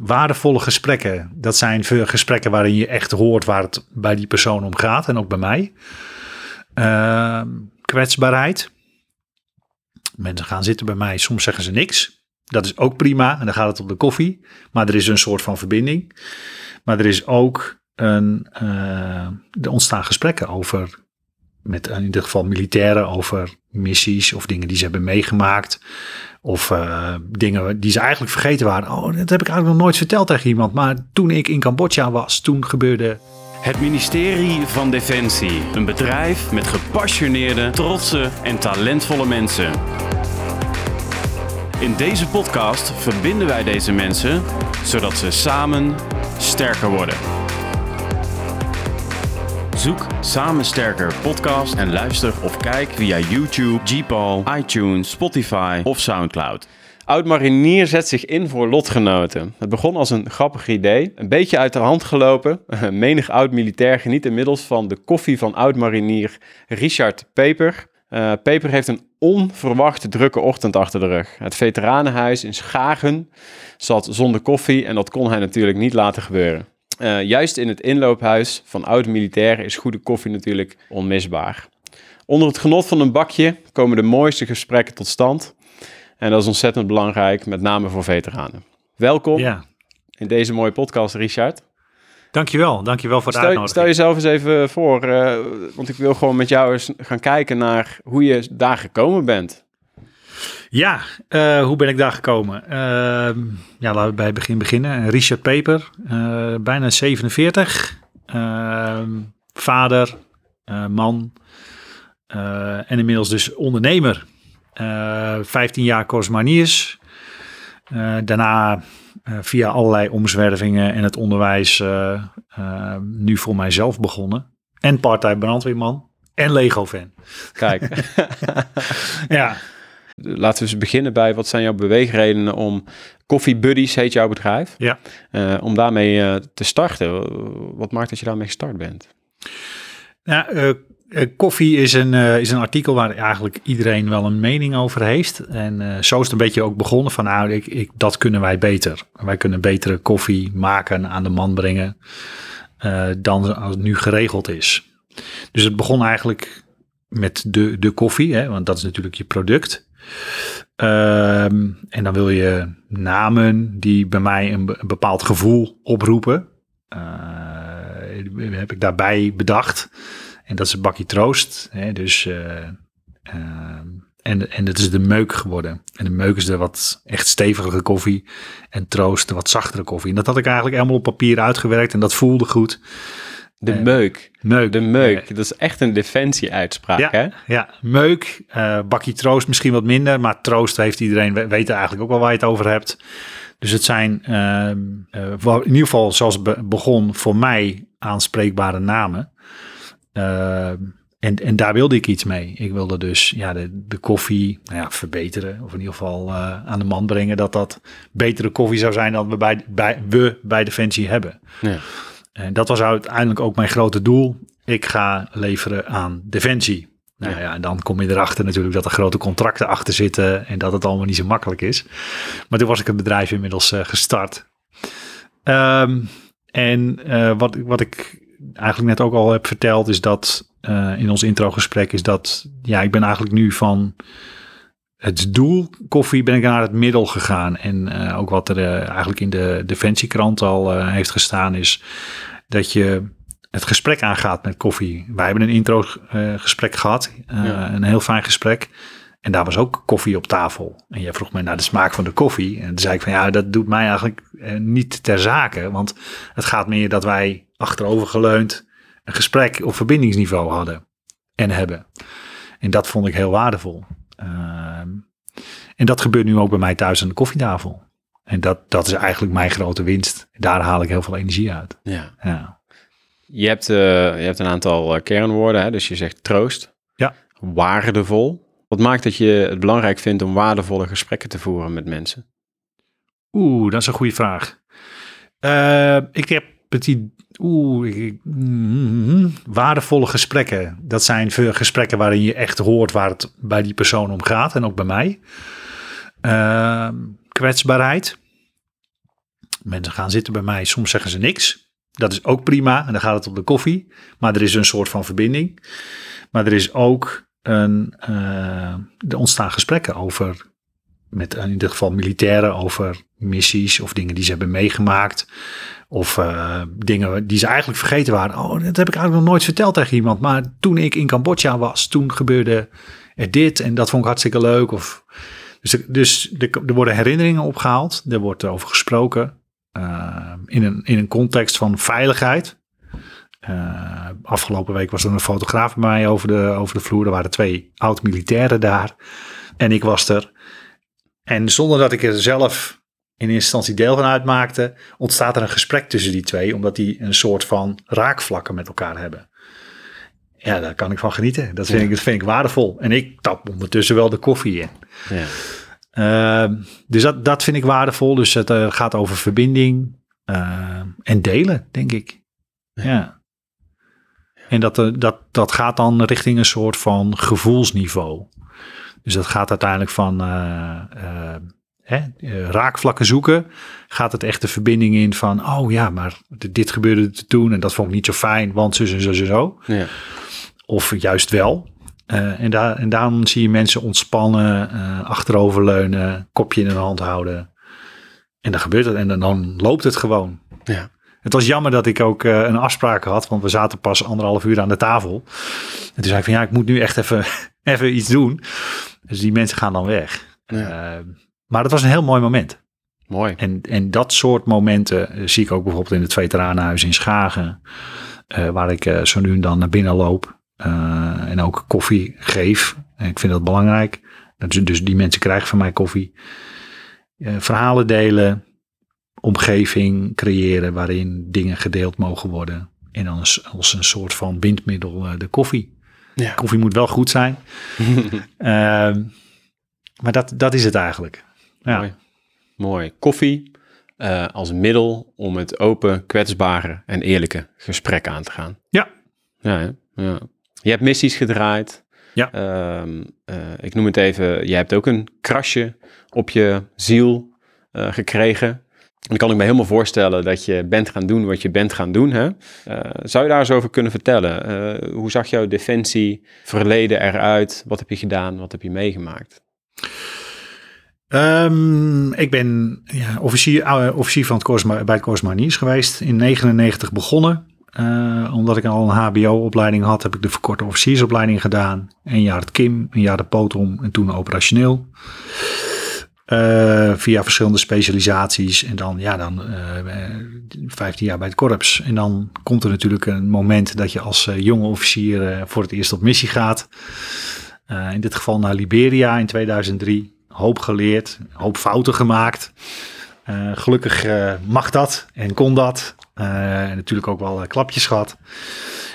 waardevolle gesprekken. Dat zijn gesprekken waarin je echt hoort waar het bij die persoon om gaat en ook bij mij. Ehm, kwetsbaarheid. Mensen gaan zitten bij mij, soms zeggen ze niks. Dat is ook prima en dan gaat het op de koffie. Maar er is een soort van verbinding. Maar er is ook een, uh, er ontstaan gesprekken over, met in ieder geval militairen, over missies of dingen die ze hebben meegemaakt. Of uh, dingen die ze eigenlijk vergeten waren. Oh, dat heb ik eigenlijk nog nooit verteld tegen iemand. Maar toen ik in Cambodja was, toen gebeurde het ministerie van Defensie. Een bedrijf met gepassioneerde, trotse en talentvolle mensen. In deze podcast verbinden wij deze mensen zodat ze samen sterker worden. Zoek Samen Sterker podcast en luister of kijk via YouTube, Gpal, iTunes, Spotify of Soundcloud. Oud-marinier zet zich in voor lotgenoten. Het begon als een grappig idee, een beetje uit de hand gelopen. Menig oud-militair geniet inmiddels van de koffie van oud-marinier Richard Peper. Uh, Peper heeft een onverwachte drukke ochtend achter de rug. Het veteranenhuis in Schagen zat zonder koffie en dat kon hij natuurlijk niet laten gebeuren. Uh, juist in het inloophuis van oud-militairen is goede koffie natuurlijk onmisbaar. Onder het genot van een bakje komen de mooiste gesprekken tot stand. En dat is ontzettend belangrijk, met name voor veteranen. Welkom ja. in deze mooie podcast, Richard. Dankjewel, dankjewel voor de stel, uitnodiging. Stel jezelf eens even voor, uh, want ik wil gewoon met jou eens gaan kijken naar hoe je daar gekomen bent. Ja, uh, hoe ben ik daar gekomen? Uh, ja, laten we bij het begin beginnen. Richard Peper, bijna 47, ehm, vader, man en inmiddels dus ondernemer. 15 jaar Cosmaniers. daarna via allerlei omzwervingen en het onderwijs uh, nu voor mijzelf begonnen. En part-time brandweerman en Lego-fan. Kijk. ja. Laten we eens beginnen bij wat zijn jouw beweegredenen om Coffee Buddies heet jouw bedrijf. Ja. om daarmee te starten. Wat maakt dat je daarmee gestart bent? Uh, koffie is een, is een artikel waar eigenlijk iedereen wel een mening over heeft. En zo is het een beetje ook begonnen van nou, ik, ik, dat kunnen wij beter. Wij kunnen betere koffie maken, aan de man brengen, dan als het nu geregeld is. Dus het begon eigenlijk met de, de koffie, hè, want dat is natuurlijk je product. Ehm, en dan wil je namen die bij mij een, bepaald gevoel oproepen. heb ik daarbij bedacht. En dat is een bakje troost. Hè? Dus, uh, uh, en, en dat is de meuk geworden. En de meuk is de wat echt stevige koffie. En troost de wat zachtere koffie. En dat had ik eigenlijk helemaal op papier uitgewerkt. En dat voelde goed. De uh, meuk. meuk. De meuk. Dat is echt een defensie-uitspraak, ja, hè? Ja, meuk. bakje troost misschien wat minder. Maar troost heeft iedereen, weet eigenlijk ook wel waar je het over hebt. Dus het zijn ehm, in ieder geval, zoals het begon, voor mij aanspreekbare namen. Uh, en, en daar wilde ik iets mee. Ik wilde dus ja, de, de koffie nou ja, verbeteren. Of in ieder geval uh, aan de man brengen dat dat betere koffie zou zijn dan we bij, bij, we bij Defensie hebben. Ja. En dat was uiteindelijk ook mijn grote doel. Ik ga leveren aan Defensie. Nou ja. ja, en dan kom je erachter natuurlijk dat er grote contracten achter zitten en dat het allemaal niet zo makkelijk is. Maar toen was ik het bedrijf inmiddels uh, gestart. Um, en uh, wat, wat ik eigenlijk net ook al heb verteld, is dat uh, in ons introgesprek, is dat ja, ik ben eigenlijk nu van het doel koffie ben ik naar het middel gegaan. En uh, ook wat er uh, eigenlijk in de Defensiekrant al heeft gestaan, is dat je het gesprek aangaat met koffie. Wij hebben een intro gesprek gehad, ja. een heel fijn gesprek. En daar was ook koffie op tafel. En jij vroeg mij naar de smaak van de koffie. En toen zei ik van ja, dat doet mij eigenlijk niet ter zake. Want het gaat meer dat wij achterover geleund een gesprek op verbindingsniveau hadden en hebben. En dat vond ik heel waardevol. Uh, en dat gebeurt nu ook bij mij thuis aan de koffietafel. En dat, dat is eigenlijk mijn grote winst. Daar haal ik heel veel energie uit. Ja. ja. Je, hebt, uh, je hebt een aantal uh, kernwoorden, hè? dus je zegt troost, ja. waardevol. Wat maakt dat je het belangrijk vindt om waardevolle gesprekken te voeren met mensen? Oeh, dat is een goede vraag. Uh, ik heb het Oeh, mm, waardevolle gesprekken. Dat zijn gesprekken waarin je echt hoort waar het bij die persoon om gaat en ook bij mij. Uh, kwetsbaarheid. Mensen gaan zitten bij mij, soms zeggen ze niks. Dat is ook prima en dan gaat het op de koffie. Maar er is een soort van verbinding. Maar er is ook een, uh, er ontstaan gesprekken over, met in dit geval militairen, over missies of dingen die ze hebben meegemaakt. Of uh, dingen die ze eigenlijk vergeten waren. Oh, dat heb ik eigenlijk nog nooit verteld tegen iemand. Maar toen ik in Cambodja was, toen gebeurde er dit en dat vond ik hartstikke leuk. Of, dus dus er worden herinneringen opgehaald. Er wordt over gesproken. Uh, in, een, in een context van veiligheid. Uh, afgelopen week was er een fotograaf bij mij over de, over de vloer. Er waren twee oud-militairen daar. En ik was er. En zonder dat ik er zelf in instantie deel van uitmaakte, ontstaat er een gesprek tussen die twee, omdat die een soort van raakvlakken met elkaar hebben. Ja, daar kan ik van genieten. Dat vind, ik, dat vind ik waardevol. En ik tap ondertussen wel de koffie in. Ja. Uh, dus dat, dat vind ik waardevol. Dus het uh, gaat over verbinding uh, en delen, denk ik. Ja. ja. En dat, uh, dat, dat gaat dan richting een soort van gevoelsniveau. Dus dat gaat uiteindelijk van hè, eh, raakvlakken zoeken, gaat het echt de verbinding in van, oh ja, maar dit gebeurde te doen en dat vond ik niet zo fijn, want zo en zo en zo. Ja. Of juist wel. Uh, en, daar, en daarom zie je mensen ontspannen, uh, achteroverleunen, kopje in de hand houden. En dan gebeurt het en dan, dan loopt het gewoon. Ja. Het was jammer dat ik ook uh, een afspraak had, want we zaten pas anderhalf uur aan de tafel. En toen zei ik van ja, ik moet nu echt even, even iets doen. Dus die mensen gaan dan weg. Ja. Maar het was een heel mooi moment. Mooi. En, en dat soort momenten uh, zie ik ook bijvoorbeeld in het Veteranenhuis in Schagen. Uh, waar ik uh, zo nu en dan naar binnen loop. en ook koffie geef. ik vind dat belangrijk. Dus, dus die mensen krijgen van mij koffie. verhalen delen. Omgeving creëren waarin dingen gedeeld mogen worden. En dan als, als een soort van bindmiddel de koffie. Ja. Koffie moet wel goed zijn. Ehm, maar dat, dat is het eigenlijk. Ja. Mooi. Mooi. Koffie uh, als middel om het open, kwetsbare en eerlijke gesprek aan te gaan. Ja. Ja, ja. Je hebt missies gedraaid. Ja. Uh, uh, ik noem het even, je hebt ook een krasje op je ziel gekregen. Dan kan ik me helemaal voorstellen dat je bent gaan doen wat je bent gaan doen. Hè? zou je daar eens over kunnen vertellen? hoe zag jouw defensie verleden eruit? Wat heb je gedaan? Wat heb je meegemaakt? Um, ik ben ja, officier, uh, officier van het Corps, bij geweest. In 99 begonnen. Omdat ik al een HBO-opleiding had, heb ik de verkorte officiersopleiding gedaan. Een jaar het KIM, een jaar de POTOM en toen operationeel. Uh, via verschillende specialisaties. En dan, ja, dan 15 jaar bij het korps. En dan komt er natuurlijk een moment dat je als jonge officier voor het eerst op missie gaat. in dit geval naar Liberia in 2003 hoop geleerd, hoop fouten gemaakt. Uh, gelukkig uh, mag dat en kon dat. Uh, en natuurlijk ook wel klapjes gehad.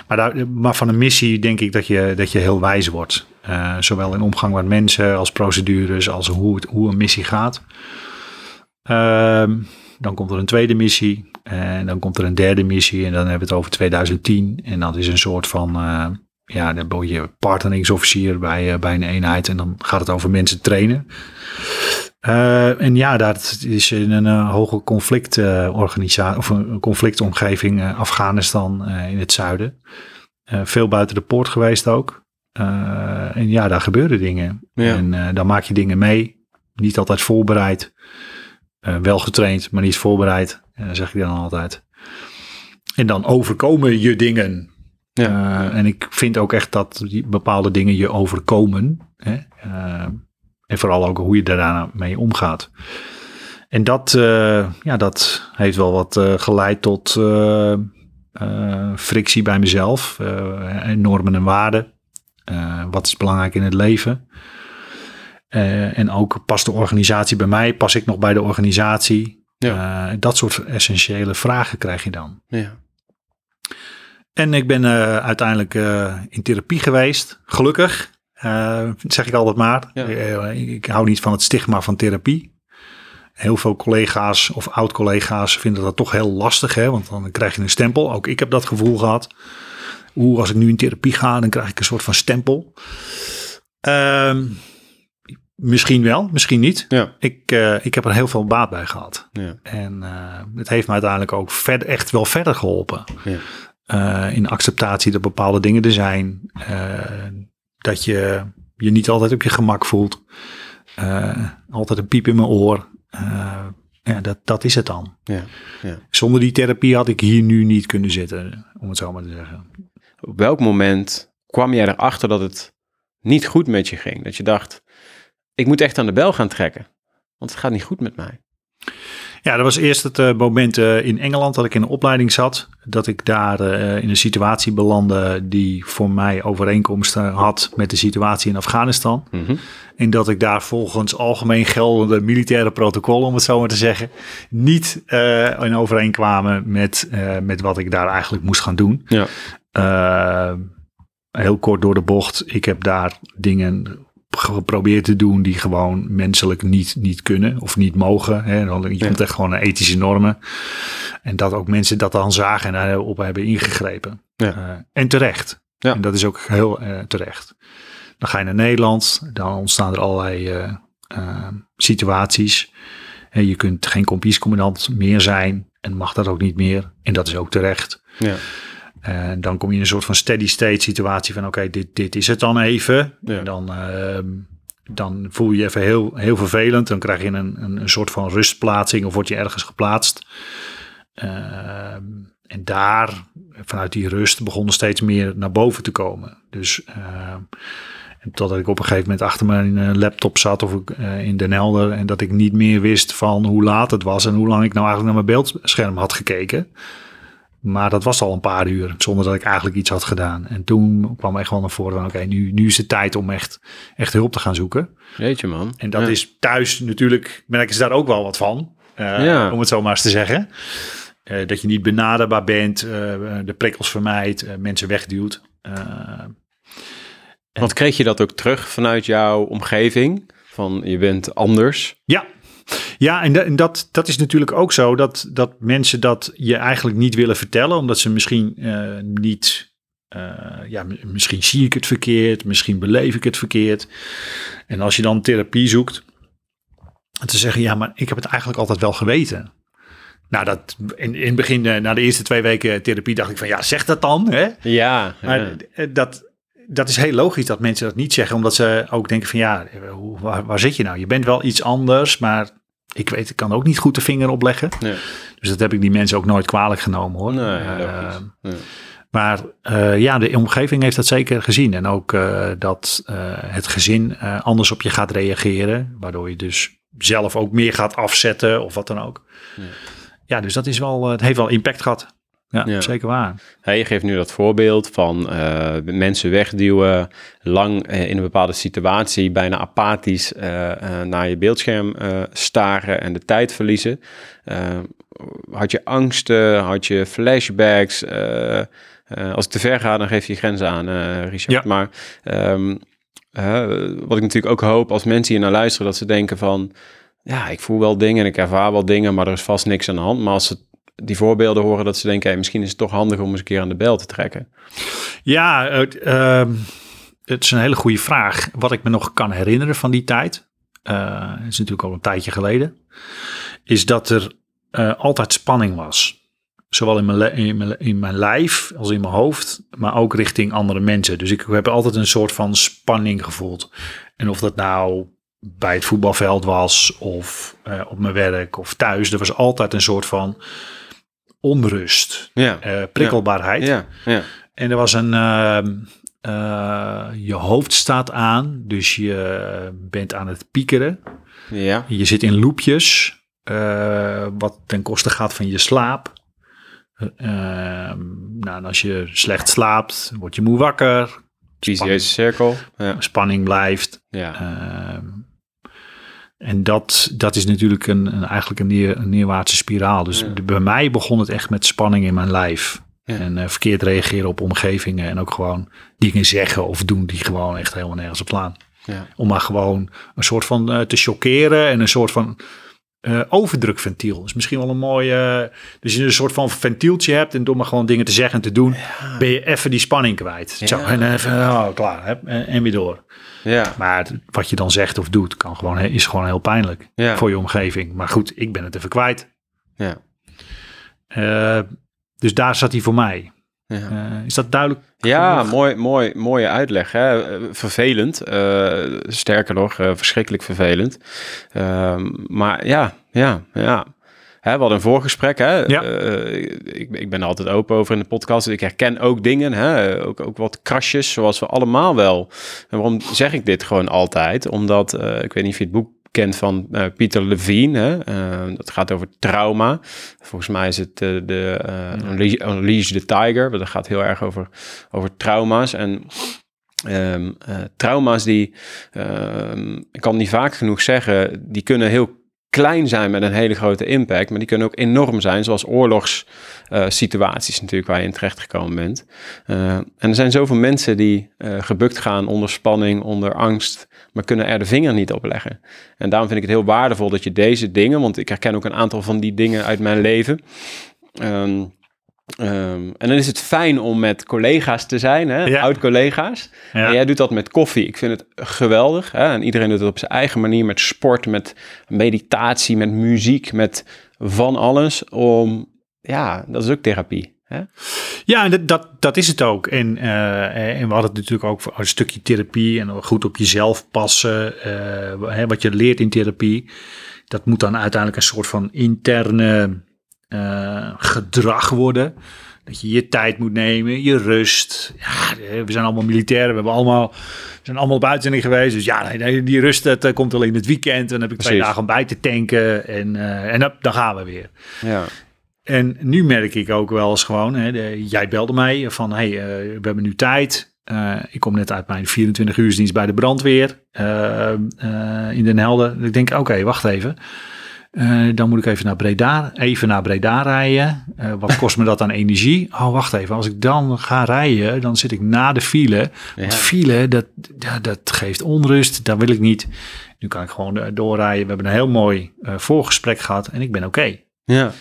Maar, daar, maar van een missie denk ik dat je, dat je heel wijs wordt. Zowel in omgang met mensen als procedures als hoe, hoe een missie gaat. Ehm, dan komt er een tweede missie. En dan komt er een derde missie. En dan hebben we het over 2010. En dat is een soort van ja, dan ben je partneringsofficier bij, uh, bij een eenheid en dan gaat het over mensen trainen. Uh, en ja, dat is in een hoge conflictorganisatie of een conflictomgeving Afghanistan in het zuiden. veel buiten de poort geweest ook. En ja, daar gebeuren dingen. Ja. En dan maak je dingen mee. Niet altijd voorbereid. wel getraind, maar niet voorbereid. En zeg ik dan altijd. En dan overkomen je dingen. Ja. Uh, en ik vind ook echt dat die bepaalde dingen je overkomen. Hè? Uh, en vooral ook hoe je daarna mee omgaat. En dat, uh, ja, dat heeft wel wat geleid tot frictie bij mezelf. normen en waarden. Wat is belangrijk in het leven? en ook past de organisatie bij mij? Pas ik nog bij de organisatie? Ja. dat soort essentiële vragen krijg je dan. Ja. En ik ben uiteindelijk in therapie geweest. Gelukkig, zeg ik altijd maar. Ja. ik hou niet van het stigma van therapie. Heel veel collega's of oud-collega's vinden dat toch heel lastig, hè? want dan krijg je een stempel. Ook ik heb dat gevoel gehad. Oeh, als ik nu in therapie ga, dan krijg ik een soort van stempel. Um, Misschien wel, misschien niet. Ja. Ik, eh, ik heb er heel veel baat bij gehad. Ja. En eh, het heeft me uiteindelijk ook verder, echt wel verder geholpen. Ja. Eh, in acceptatie dat bepaalde dingen er zijn. dat je je niet altijd op je gemak voelt. Altijd een piep in mijn oor. Ja, dat, dat is het dan. Ja. Ja. Zonder die therapie had ik hier nu niet kunnen zitten, om het zo maar te zeggen. Op welk moment kwam jij erachter dat het niet goed met je ging? Dat je dacht, ik moet echt aan de bel gaan trekken. Want het gaat niet goed met mij. Ja, dat was eerst het eh, moment eh, in Engeland dat ik in een opleiding zat. Dat ik daar eh, in een situatie belandde die voor mij overeenkomsten had met de situatie in Afghanistan. Mhm. En dat ik daar volgens algemeen geldende militaire protocollen, om het zo maar te zeggen, niet in overeenkwamen met, met wat ik daar eigenlijk moest gaan doen. Ja. Heel kort door de bocht. Ik heb daar dingen geprobeerd te doen die gewoon menselijk niet, niet kunnen of niet mogen. Hè. Dan- Je komt echt gewoon naar ethische normen. En dat ook mensen dat dan zagen en daarop hebben ingegrepen. Ja. Eh, en terecht. Ja. En dat is ook heel eh, terecht. Dan ga je naar Nederland, dan ontstaan er allerlei eh, situaties. En je kunt geen kompiescommandant meer zijn en mag dat ook niet meer. En dat is ook terecht. Ja. En dan kom je in een soort van steady state situatie van oké, dit, dit is het dan even. Ja. En dan, ehm, dan voel je je even heel, heel vervelend. Dan krijg je een, een, een soort van rustplaatsing of word je ergens geplaatst. Ehm, en daar, vanuit die rust, begon er steeds meer naar boven te komen. Dus ehm, totdat ik op een gegeven moment achter mijn eh, laptop zat of ik, eh, in Den Helder. En dat ik niet meer wist van hoe laat het was en hoe lang ik nou eigenlijk naar mijn beeldscherm had gekeken. Maar dat was al een paar uur, zonder dat ik eigenlijk iets had gedaan. En toen kwam echt wel naar voren van, oké, nu, nu is het tijd om echt, echt hulp te gaan zoeken. Jeetje man. En dat Ja. is thuis natuurlijk, merken ze daar ook wel wat van. eh, Ja. Om het zo maar eens te zeggen. Eh, dat je niet benaderbaar bent, eh, de prikkels vermijdt, mensen wegduwt. Want kreeg je dat ook terug vanuit jouw omgeving? Van je bent anders. Ja, ja en, da- en dat, dat is natuurlijk ook zo dat, dat mensen dat je eigenlijk niet willen vertellen, omdat ze misschien eh, niet. eh, ja, misschien zie ik het verkeerd, misschien beleef ik het verkeerd. En als je dan therapie zoekt, te zeggen, ja, maar ik heb het eigenlijk altijd wel geweten. Nou, dat in, in het begin, eh, na de eerste twee weken therapie, dacht ik van ja, zeg dat dan. Hè? Ja. Maar ja. eh, dat, dat is heel logisch dat mensen dat niet zeggen, omdat ze ook denken van ja, hoe, waar, waar zit je nou? Je bent wel iets anders, maar ik weet, ik kan ook niet goed de vinger opleggen. Dus dat heb ik die mensen ook nooit kwalijk genomen hoor. Nee, Eh, maar eh, ja, de omgeving heeft dat zeker gezien. En ook eh, dat het gezin anders op je gaat reageren, waardoor je dus zelf ook meer gaat afzetten of wat dan ook. Ja. Dus dat is wel, het heeft wel impact gehad. Ja, Ja. zeker waar. Hey, je geeft nu dat voorbeeld van eh, mensen wegduwen, lang eh, in een bepaalde situatie, bijna apathisch eh, naar je beeldscherm staren en de tijd verliezen. Had je angsten, had je flashbacks? als ik te ver ga, dan geef je je grenzen aan, Richard. Ja. Maar ehm, eh, wat ik natuurlijk ook hoop als mensen hier naar luisteren, dat ze denken van, ja, ik voel wel dingen en ik ervaar wel dingen, maar er is vast niks aan de hand. Maar als ze die voorbeelden horen, dat ze denken, hey, misschien is het toch handig om eens een keer aan de bel te trekken. Ja, het, ehm, het is een hele goede vraag. Wat ik me nog kan herinneren van die tijd, het is natuurlijk al een tijdje geleden, is dat er eh, altijd spanning was. Zowel in mijn, in, mijn, in mijn lijf als in mijn hoofd, maar ook richting andere mensen. Dus ik heb altijd een soort van spanning gevoeld. En of dat nou bij het voetbalveld was, of eh, op mijn werk, of thuis, er was altijd een soort van onrust, Ja, eh, prikkelbaarheid. ja, ja. En er was een. ehm, eh, je hoofd staat aan, dus je bent aan het piekeren. ja. Je zit in loopjes, eh, wat ten koste gaat van je slaap. Eh, ehm, nou, en als je slecht slaapt, word je moe wakker. Vicieuze cirkel. Ja, Spanning blijft. ja. En dat, dat is natuurlijk een, een, eigenlijk een, neer, een neerwaartse spiraal. Dus Ja. bij mij begon het echt met spanning in mijn lijf. Ja. En eh, verkeerd reageren op omgevingen. En ook gewoon dingen zeggen of doen die gewoon echt helemaal nergens op slaan. ja. Om maar gewoon een soort van eh, te chockeren en een soort van eh, overdrukventiel. is misschien wel een mooie... dus je een soort van ventieltje hebt en door maar gewoon dingen te zeggen en te doen, ben je even die spanning kwijt. Zo, en even, oh, klaar, hè, en, en weer door. Ja, Maar het- wat je dan zegt of doet, kan gewoon, is gewoon heel pijnlijk ja, voor je omgeving. Maar goed, ik ben het even kwijt. ja. Eh, dus daar zat hij voor mij. Ja. Eh, is dat duidelijk? Ja, genoeg? mooi, mooi, mooie uitleg. Hè? Eh, Vervelend. eh, sterker nog, verschrikkelijk vervelend. Ehm, maar ja, ja, ja. Hè, we hadden een voorgesprek. Hè? Ja. Ik, ik ben er altijd open over in de podcast. Ik herken ook dingen. Hè? Ook, ook wat krasjes, zoals we allemaal wel. En waarom zeg ik dit gewoon altijd? Omdat, ik weet niet of je het boek kent van eh, Peter Levine. Hè? Eh, dat gaat over trauma. Volgens mij is het eh, de Unleash, Unleash the Tiger. maar Dat gaat heel erg over, over trauma's. En ehm, eh, trauma's die, ehm, ik kan niet vaak genoeg zeggen, die kunnen heel klein zijn met een hele grote impact, maar die kunnen ook enorm zijn, zoals oorlogssituaties natuurlijk waar je in terecht gekomen bent. Eh, en er zijn zoveel mensen die eh, gebukt gaan onder spanning, onder angst, maar kunnen er de vinger niet op leggen. En daarom vind ik het heel waardevol dat je deze dingen, want ik herken ook een aantal van die dingen uit mijn leven. Ehm, ehm, en dan is het fijn om met collega's te zijn, hè? Ja. oud-collega's. Ja. En jij doet dat met koffie. Ik vind het geweldig. Hè? En iedereen doet het op zijn eigen manier met sport, met meditatie, met muziek, met van alles. Om, ja, dat is ook therapie. Hè? Ja, en dat, dat, dat is het ook. En, eh, en we hadden het natuurlijk ook voor een stukje therapie en goed op jezelf passen. eh, hè, wat je leert in therapie. Dat moet dan uiteindelijk een soort van interne eh, gedrag worden. Dat je je tijd moet nemen, je rust. Ja, we zijn allemaal militairen, we hebben allemaal, we zijn allemaal op uitzending geweest. Dus ja, die rust dat, eh, komt alleen het weekend. En dan heb ik twee Precies. dagen om bij te tanken. En, eh, en dan, gaan we weer. Ja, En nu merk ik ook wel eens gewoon, hè, de- jij belde mij van, hey, eh, we hebben nu tijd. Eh, ik kom net uit mijn 24 uursdienst bij de brandweer eh, eh, in Den Helder. Ik denk, oké, wacht even. Eh, dan moet ik even naar Breda, even naar Breda rijden. Eh, wat kost me dat aan energie? Oh, wacht even. Als ik dan ga rijden, dan zit ik na de file. Want Ja. file, dat, dat geeft onrust. Dat wil ik niet. Nu kan ik gewoon eh, doorrijden. We hebben een heel mooi voorgesprek gehad en ik ben oké. ja,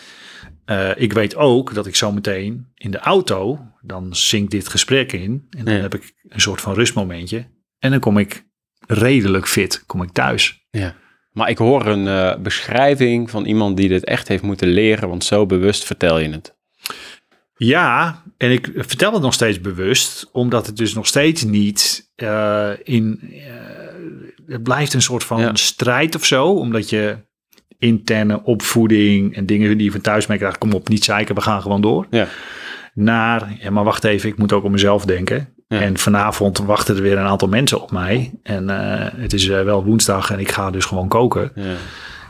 ik weet ook dat ik zo meteen in de auto, dan zinkt dit gesprek in. En dan Ja. heb ik een soort van rustmomentje. En dan kom ik redelijk fit, kom ik thuis. ja. Maar ik hoor een eh, beschrijving van iemand die dit echt heeft moeten leren, want zo bewust vertel je het. Ja, en ik vertel het nog steeds bewust, omdat het dus nog steeds niet eh, in. eh, het blijft een soort van Ja. strijd of zo, omdat je interne opvoeding en dingen die je van thuis mee krijgt, kom op, niet zeiken, we gaan gewoon door. Ja. Naar, ja, maar wacht even, ik moet ook om mezelf denken. Ja. En vanavond wachten er weer een aantal mensen op mij. En eh, het is eh, wel woensdag en ik ga dus gewoon koken. Ja.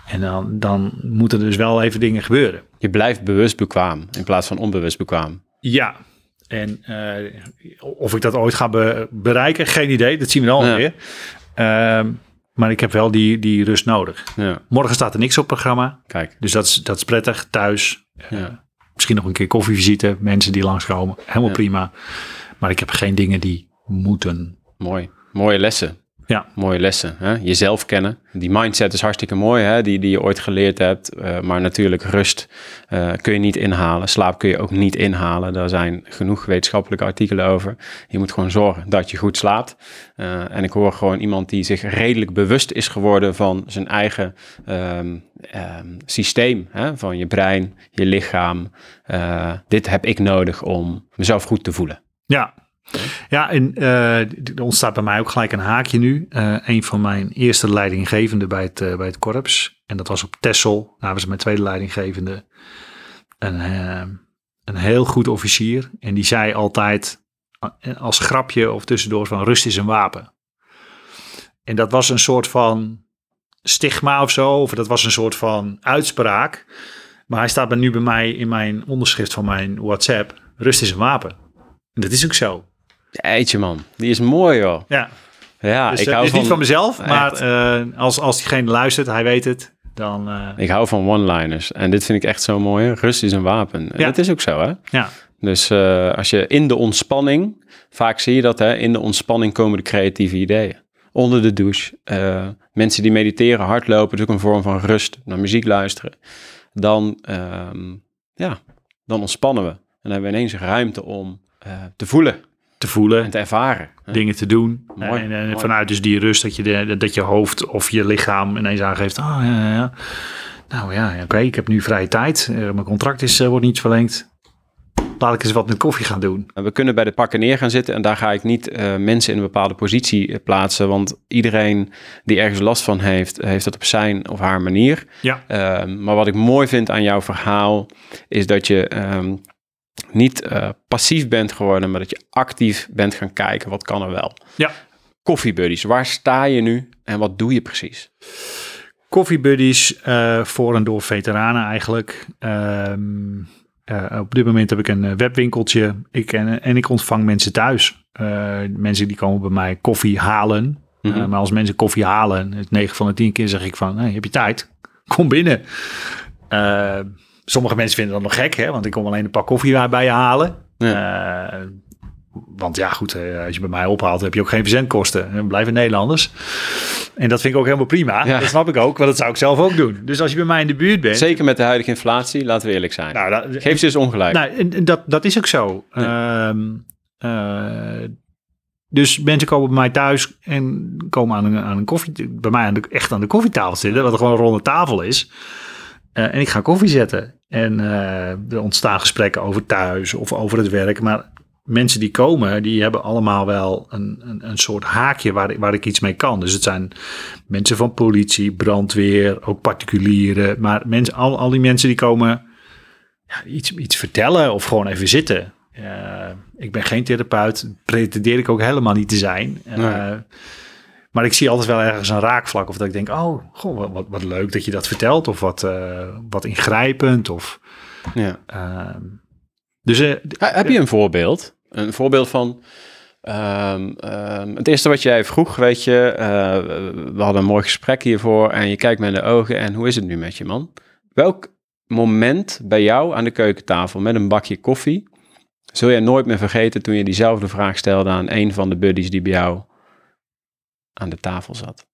En dan, dan moeten er dus wel even dingen gebeuren. Je blijft bewust bekwaam in plaats van onbewust bekwaam. Ja, en eh, of ik dat ooit ga be- bereiken, geen idee. Dat zien we dan Ja. weer. Ehm, maar ik heb wel die, die rust nodig. Ja, Morgen staat er niks op programma. kijk. Dus dat is, dat is prettig. Thuis. Ja. misschien nog een keer koffievisite. Mensen die langskomen. Helemaal prima. Maar ik heb geen dingen die moeten. Mooi. Mooie lessen. Ja. Mooie lessen. Hè? Jezelf kennen. Die mindset is hartstikke mooi, hè? Die, die je ooit geleerd hebt. Eh, maar natuurlijk, rust eh, kun je niet inhalen. Slaap kun je ook niet inhalen. Daar zijn genoeg wetenschappelijke artikelen over. Je moet gewoon zorgen dat je goed slaapt. Eh, en ik hoor gewoon iemand die zich redelijk bewust is geworden van zijn eigen ehm, ehm, systeem. Hè? Van je brein, je lichaam. Dit heb ik nodig om mezelf goed te voelen. Ja. Ja, en eh, er ontstaat bij mij ook gelijk een haakje nu. Eh, een van mijn eerste leidinggevenden bij het, eh, bij het korps. En dat was op Tessel. Daar was mijn tweede leidinggevende. Een, een heel goed officier. En die zei altijd als grapje of tussendoor van rust is een wapen. En dat was een soort van stigma of zo. Of dat was een soort van uitspraak. Maar hij staat nu bij mij in mijn onderschrift van mijn WhatsApp. Rust is een wapen. En dat is ook zo. Eetje man, die is mooi joh. Ja, Ja, dus, ik eh, hou is van, niet van mezelf, Echt. maar eh, als, als diegene luistert, hij weet het, dan eh, Ik hou van one-liners. En dit vind ik echt zo mooi. hè. Rust is een wapen. En Ja. dat is ook zo, hè? ja. Dus eh, als je in de ontspanning, vaak zie je dat, hè? In de ontspanning komen de creatieve ideeën. Onder de douche, eh, mensen die mediteren, hardlopen, is ook een vorm van rust, naar muziek luisteren. Dan, ehm, ja, dan ontspannen we. En dan hebben we ineens ruimte om te voelen Te voelen, en te ervaren. hè. dingen te doen. Mooi, en, en mooi. vanuit dus die rust dat je, de, dat je hoofd of je lichaam ineens aangeeft. Ah, ja, ja, ja. Nou ja, oké, ik heb nu vrije tijd. Eh, mijn contract is, eh, wordt niet verlengd. Laat ik eens wat met koffie gaan doen. We kunnen bij de pakken neer gaan zitten en daar ga ik niet eh, mensen in een bepaalde positie eh, plaatsen, want iedereen die ergens last van heeft, heeft dat op zijn of haar manier. Ja. Ehm, maar wat ik mooi vind aan jouw verhaal is dat je ehm, niet eh, passief bent geworden, maar dat je actief bent gaan kijken wat kan er wel. Ja. Koffiebuddies, waar sta je nu en wat doe je precies? Coffee Buddies eh, voor en door veteranen eigenlijk. Ehm, eh, op dit moment heb ik een webwinkeltje ik, en, en ik ontvang mensen thuis. Mensen die komen bij mij koffie halen. Mhm. Maar als mensen koffie halen, het 9 van de 10 keer zeg ik van, hey, heb je tijd? Kom binnen. Eh, sommige mensen vinden dat nog gek, hè? want ik kom alleen een pak koffie bij je halen. Eh, want ja, goed, eh, als je bij mij ophaalt, heb je ook geen verzendkosten. Dan blijven Nederlanders. En dat vind ik ook helemaal prima. Ja. Dat snap ik ook, want dat zou ik zelf ook doen. Dus als je bij mij in de buurt bent... Zeker met de huidige inflatie, laten we eerlijk zijn. Nou, dat, Geef ze eens ongelijk. nou, dat, dat is ook zo. Ehm, eh, dus mensen komen bij mij thuis en komen aan een, aan een koffie... Bij mij aan de, echt aan de koffietafel zitten, wat er gewoon een ronde tafel is. Eh, en ik ga koffie zetten. En eh, er ontstaan gesprekken over thuis of over het werk. Maar mensen die komen, die hebben allemaal wel een, een, een soort haakje waar, waar ik iets mee kan. Dus het zijn mensen van politie, brandweer, ook particulieren. Maar mensen, al, al die mensen die komen ja, iets, iets vertellen of gewoon even zitten. Eh, ik ben geen therapeut, pretendeer ik ook helemaal niet te zijn. Maar ik zie altijd wel ergens een raakvlak of dat ik denk, oh, goh, wat, wat, leuk dat je dat vertelt. Of wat, eh, wat ingrijpend. Of, Ja. ehm, dus eh, Heb je een voorbeeld? Een voorbeeld van. ehm, ehm, het eerste wat jij vroeg, weet je, eh, we hadden een mooi gesprek hiervoor en je kijkt me in de ogen en hoe is het nu met je man? Welk moment bij jou aan de keukentafel met een bakje koffie zul jij nooit meer vergeten toen je diezelfde vraag stelde aan een van de buddies die bij jou aan de tafel zat?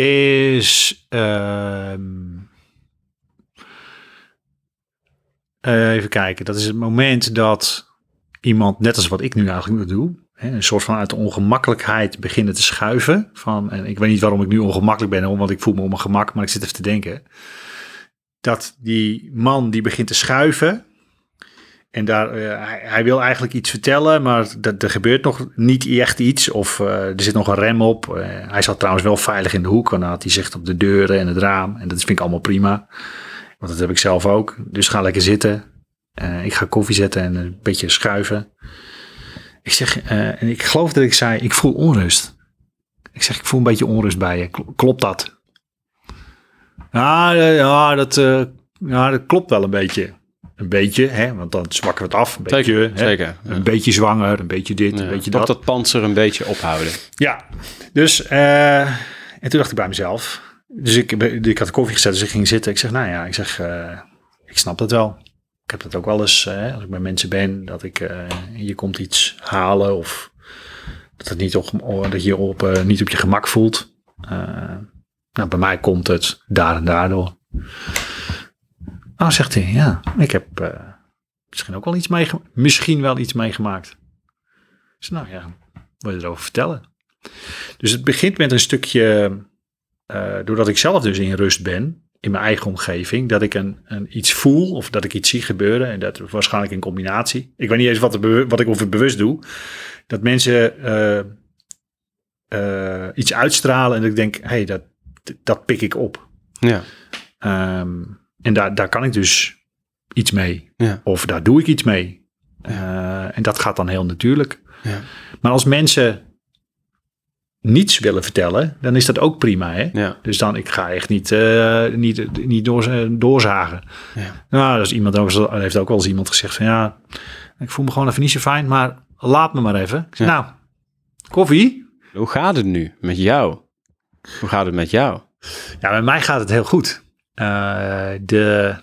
is. ehm, eh, even kijken, dat is het moment dat iemand, net als wat ik nu eigenlijk doe, een soort van uit de ongemakkelijkheid beginnen te schuiven. Van, en ik weet niet waarom ik nu ongemakkelijk ben, want ik voel me op mijn gemak, maar ik zit even te denken. Dat die man die begint te schuiven. En daar, eh, hij, wil eigenlijk iets vertellen, maar dat, er gebeurt nog niet echt iets. Of eh, er zit nog een rem op. Eh, hij zat trouwens wel veilig in de hoek. En dan had hij zicht op de deuren en het raam. En dat vind ik allemaal prima. Want dat heb ik zelf ook. Dus ga lekker zitten. Ik ga koffie zetten en een beetje schuiven. Ik zeg, en ik geloof dat ik zei, ik voel onrust. Ik zeg, ik voel een beetje onrust bij je. Kl- Klopt dat? Ja, ja, dat, ja, dat klopt wel een beetje. Een beetje, hè, want dan zwakken we het af. Een beetje, Zeker, hè. zeker. Ja. Een beetje zwanger, een beetje dit, een beetje dat. dat panzer een beetje ophouden. Ja, dus eh, en toen dacht ik bij mezelf. Dus ik, ik had de koffie gezet, dus ik ging zitten. Ik zeg, nou ja, ik zeg, eh, ik snap dat wel. Ik heb dat ook wel eens, eh, als ik bij mensen ben, dat ik, je komt iets halen of dat, het niet op, dat je je op, niet op je gemak voelt. Nou, bij mij komt het daar en daardoor. Nou, zegt hij, ja, ik heb eh, misschien ook wel iets meegemaakt. Misschien wel iets meegemaakt. Zeg, nou ja, wil je erover vertellen? Dus het begint met een stukje, eh, doordat ik zelf dus in rust ben, in mijn eigen omgeving, dat ik een, een iets voel of dat ik iets zie gebeuren. En dat waarschijnlijk in combinatie. Ik weet niet eens wat, wat ik of het bewust doe. Dat mensen eh, iets uitstralen en dat ik denk, hé, hey, dat, dat pik ik op. Ja. Ehm, en daar, daar kan ik dus iets mee. Ja. Of daar doe ik iets mee. Eh, en dat gaat dan heel natuurlijk. Ja. Maar als mensen niets willen vertellen, dan is dat ook prima. Hè? Ja. Dus dan, ik ga echt niet, eh, niet, niet door, doorzagen. Ja. Nou, dat is iemand er heeft ook wel eens iemand gezegd van ja, ik voel me gewoon even niet zo fijn, maar laat me maar even. Ik zeg, Nou, koffie? Hoe gaat het nu met jou? Hoe gaat het met jou? Ja, met mij gaat het heel goed. Eh, de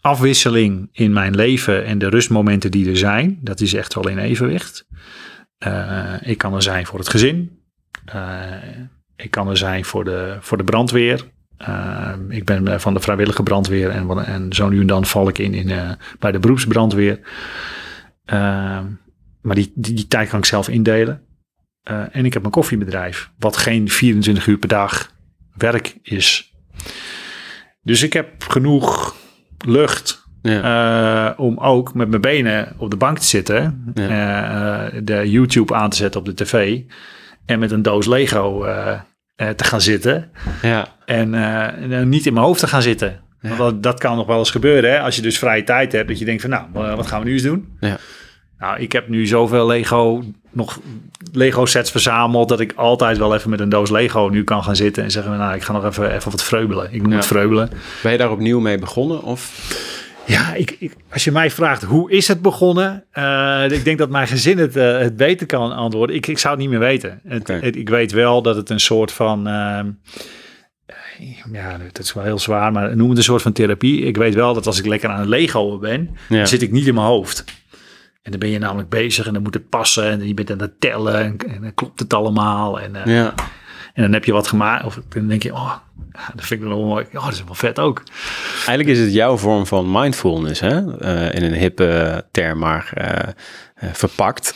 afwisseling in mijn leven en de rustmomenten die er zijn, dat is echt wel in evenwicht. Eh, ik kan er zijn voor het gezin. Eh, Ik kan er zijn voor de, voor de brandweer. Ik ben van de vrijwillige brandweer en, en zo nu en dan val ik in, in bij de beroepsbrandweer. Maar die, die, die tijd kan ik zelf indelen. En ik heb mijn koffiebedrijf, wat geen 24 uur per dag werk is. Dus ik heb genoeg lucht Ja. eh, om ook met mijn benen op de bank te zitten. Ja. eh, de YouTube aan te zetten op de tv. En met een doos Lego eh, te gaan zitten. ja. En en niet in mijn hoofd te gaan zitten. Want dat, dat kan nog wel eens gebeuren. Hè? Als je dus vrije tijd hebt. Dat je denkt van nou, wat gaan we nu eens doen? Ja. Nou, ik heb nu zoveel Lego, nog Lego sets verzameld. Dat ik altijd wel even met een doos Lego nu kan gaan zitten. En zeggen nou, ik ga nog even, even wat vreubelen. Ik Ja. het vreubelen. Ben je daar opnieuw mee begonnen? Of? Ja, ik, ik, als je mij vraagt hoe is het begonnen, eh, ik denk dat mijn gezin het, eh, het beter kan antwoorden. Ik, ik zou het niet meer weten. Het, ik weet wel dat het een soort van, ehm, ja, het is wel heel zwaar, maar noem het een soort van therapie. Ik weet wel dat als ik lekker aan het Lego ben, Ja. dan zit ik niet in mijn hoofd. En dan ben je namelijk bezig en dan moet het passen en je bent aan het tellen en, en dan klopt het allemaal. En, eh, Ja. en dan heb je wat gemaakt of dan denk je, oh, dat vind ik wel mooi. Oh, dat is wel vet ook. Eigenlijk is het jouw vorm van mindfulness, hè? Eh, in een hippe term, maar eh, verpakt.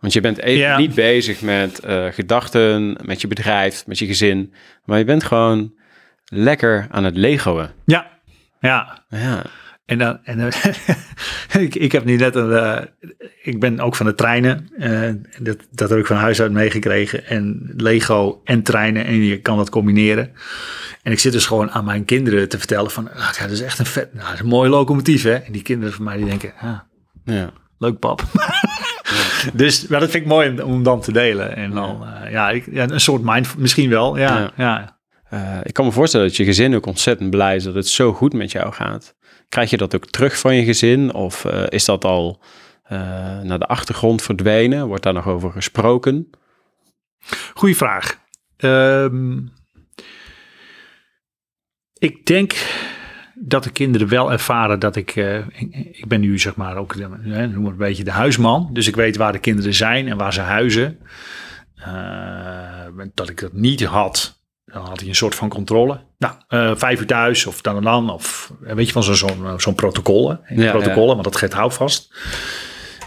Want je bent even Ja. niet bezig met gedachten, met je bedrijf, met je gezin. Maar je bent gewoon lekker aan het legoen. Ja, ja. Ja, En dan, en dan ik, ik heb nu net een, eh, ik ben ook van de treinen. eh, dat, dat heb ik van huis uit meegekregen. En Lego en treinen en je kan dat combineren. En ik zit dus gewoon aan mijn kinderen te vertellen van, ah, dat is echt een vet, nou, dat is een mooi locomotief hè. En die kinderen van mij die denken, ah, ja. leuk pap. dus maar dat vind ik mooi om, om dan te delen. En dan, eh, ja, ik, ja, een soort mind, misschien wel, ja, Ja. ja. Ik kan me voorstellen dat je gezin ook ontzettend blij is dat het zo goed met jou gaat. Krijg je dat ook terug van je gezin? Of eh, is dat al eh, naar de achtergrond verdwenen? Wordt daar nog over gesproken? Goeie vraag. Ehm, ik denk dat de kinderen wel ervaren dat ik, eh, ik, ben nu zeg maar ook, eh, noem een beetje de huisman. Dus ik weet waar de kinderen zijn en waar ze huizen. Dat ik dat niet had, dan had hij een soort van controle. Nou, eh, vijf uur thuis of dan en dan. Of eh, weet je van zo'n zo'n zo'n protocol. hè? Ja, protocollen, want dat geeft houvast.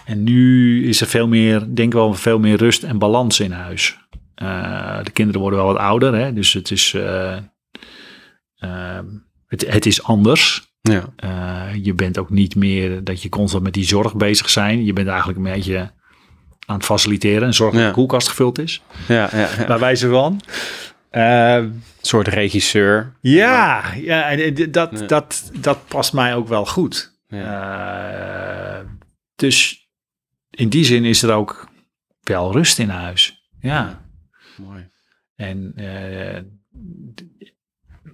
En nu is er veel meer, denk ik wel, veel meer rust en balans in huis. Eh, de kinderen worden wel wat ouder, hè? dus het is, eh, ehm, het, het is anders. Ja, Eh, je bent ook niet meer dat je constant met die zorg bezig zijn. Je bent eigenlijk een beetje aan het faciliteren en zorgen dat de koelkast gevuld is. ja, ja, ja. Bij wijze van. Ehm, Een soort regisseur. ja, ja en dat, Ja. Dat, dat past mij ook wel goed. Ja. Eh, dus in die zin is er ook wel rust in huis. Ja. Mooi. En eh,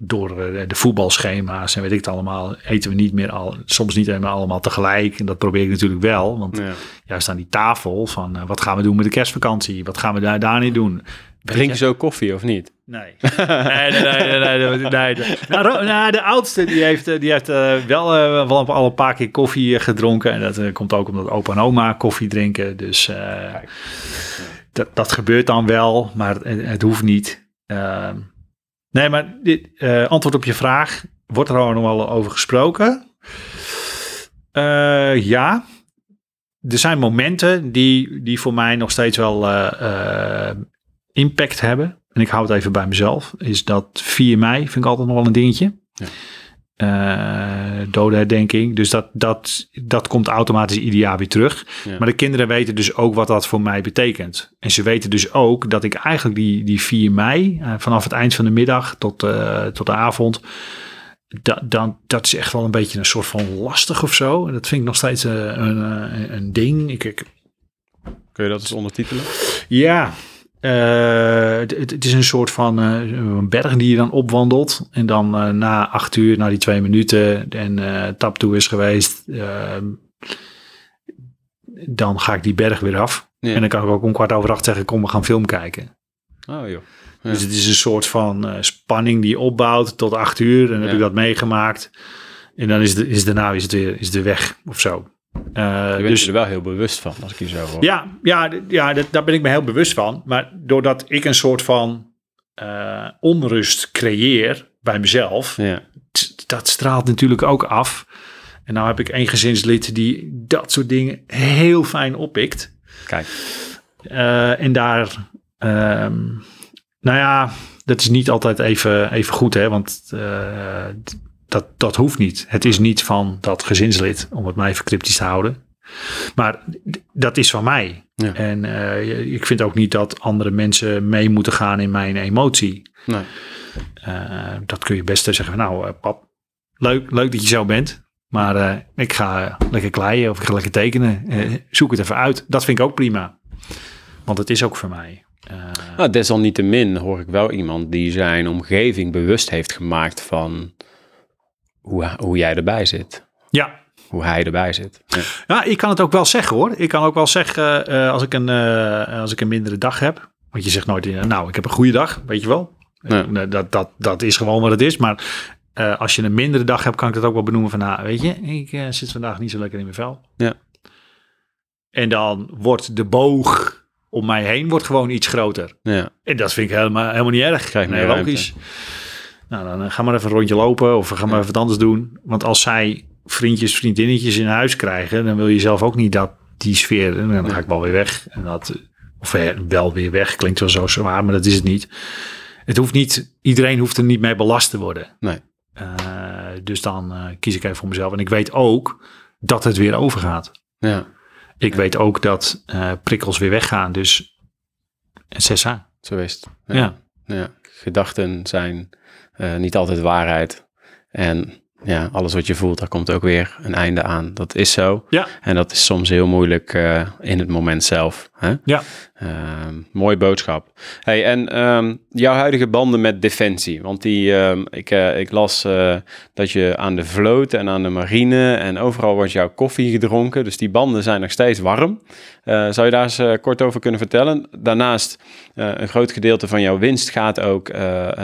door eh, de voetbalschema's en weet ik het allemaal, eten we niet meer al, soms niet helemaal allemaal tegelijk. En dat probeer ik natuurlijk wel. Want Ja. juist aan die tafel van eh, wat gaan we doen met de kerstvakantie? Wat gaan we daar, daar niet doen? Drink je zo koffie of niet? Nee. nee, nee, nee, nee, nee. Nou, nou, de oudste die heeft, eh, die heeft eh, wel, eh, wel al een paar keer koffie gedronken. En dat komt ook omdat opa en oma koffie drinken. Dus dat, dat gebeurt dan wel, maar het, het hoeft niet. Ehm, nee, maar dit, antwoord op je vraag. Wordt er al nog wel over gesproken? Ja. Er zijn momenten die, die voor mij nog steeds wel impact hebben. En ik hou het even bij mezelf. Is dat 4 mei vind ik altijd nog wel een dingetje. Ja. Dodenherdenking. Dus dat, dat, dat komt automatisch ieder jaar weer terug. Ja. Maar de kinderen weten dus ook wat dat voor mij betekent. En ze weten dus ook dat ik eigenlijk die, die 4 mei, eh, vanaf het eind van de middag tot, eh, tot de avond, dat, dan, dat is echt wel een beetje een soort van lastig of zo. En dat vind ik nog steeds een, eh, een ding. Ik, ik, Kun je dat eens ondertitelen? ja, het, het- is een soort van eh, een berg die je dan opwandelt. En dan eh, na acht uur, na die twee minuten en eh tap toe is geweest, eh, dan ga ik die berg weer af. Ja. En dan kan ik ook om kwart over acht zeggen, kom we gaan film kijken. Oh joh. Ja. Dus het is een soort van eh, spanning die opbouwt tot acht uur. En dan heb ik dat meegemaakt. En dan is, de, is daarna is het weer is de weg of zo. Eh, Je bent dus je er wel heel bewust van, als ik je zo hoor. ja, ja, ja dat, daar ben ik me heel bewust van. Maar doordat ik een soort van eh, onrust creëer bij mezelf, Ja. dat straalt natuurlijk ook af. En nou heb ik één gezinslid die dat soort dingen heel fijn oppikt. Kijk. Eh, en daar, ehm, nou ja, dat is niet altijd even, even goed, hè, want dat, dat hoeft niet. Het is niet van dat gezinslid, om het maar even cryptisch te houden. Maar dat is van mij. Ja. En eh, ik vind ook niet dat andere mensen mee moeten gaan in mijn emotie. Nee. Eh, dat kun je best zeggen, van, nou eh, pap, leuk, leuk dat je zo bent. Maar ik ga lekker kleien of ik ga lekker tekenen. Zoek het even uit. Dat vind ik ook prima. Want het is ook voor mij. Nou, desalniettemin hoor ik wel iemand die zijn omgeving bewust heeft gemaakt van hoe, hoe jij erbij zit. ja. Hoe hij erbij zit. Ja. ja, ik kan het ook wel zeggen hoor. Ik kan ook wel zeggen eh, als, ik een, eh, als ik een mindere dag heb. Want je zegt nooit, eh, nou ik heb een goede dag, weet je wel. Dat, dat, dat is gewoon wat het is. Maar als je een mindere dag hebt, kan ik dat ook wel benoemen van, nou weet je, ik zit vandaag niet zo lekker in mijn vel. Ja. En dan wordt de boog om mij heen wordt gewoon iets groter. Ja. En dat vind ik helemaal, helemaal niet erg. Krijg nee, ruimte. Nou, dan eh, ga maar even een rondje lopen of ga maar even wat anders doen. Want als zij vriendjes, vriendinnetjes in huis krijgen, dan wil je zelf ook niet dat die sfeer. En dan ga ik wel weer weg. En dat, of eh, wel weer weg, klinkt wel zo zwaar, maar dat is het niet. Het hoeft niet, iedereen hoeft er niet mee belast te worden. Nee. Eh, dus dan eh, kies ik even voor mezelf. En ik weet ook dat het weer overgaat. ja. Ik weet ook dat eh, prikkels weer weggaan. Dus Cessa. Zo is het. Ja. Ja. Gedachten zijn eh, niet altijd waarheid. En ja, alles wat je voelt, daar komt ook weer een einde aan. Dat is zo. Ja. En dat is soms heel moeilijk eh, in het moment zelf. Hè? Ja. Ehm, mooie boodschap. Hey, en ehm, jouw huidige banden met Defensie. Want die, ehm, ik, eh, ik las eh, dat je aan de vloot en aan de marine en overal wordt jouw koffie gedronken. Dus die banden zijn nog steeds warm. Zou je daar eens kort over kunnen vertellen? Daarnaast, een groot gedeelte van jouw winst gaat ook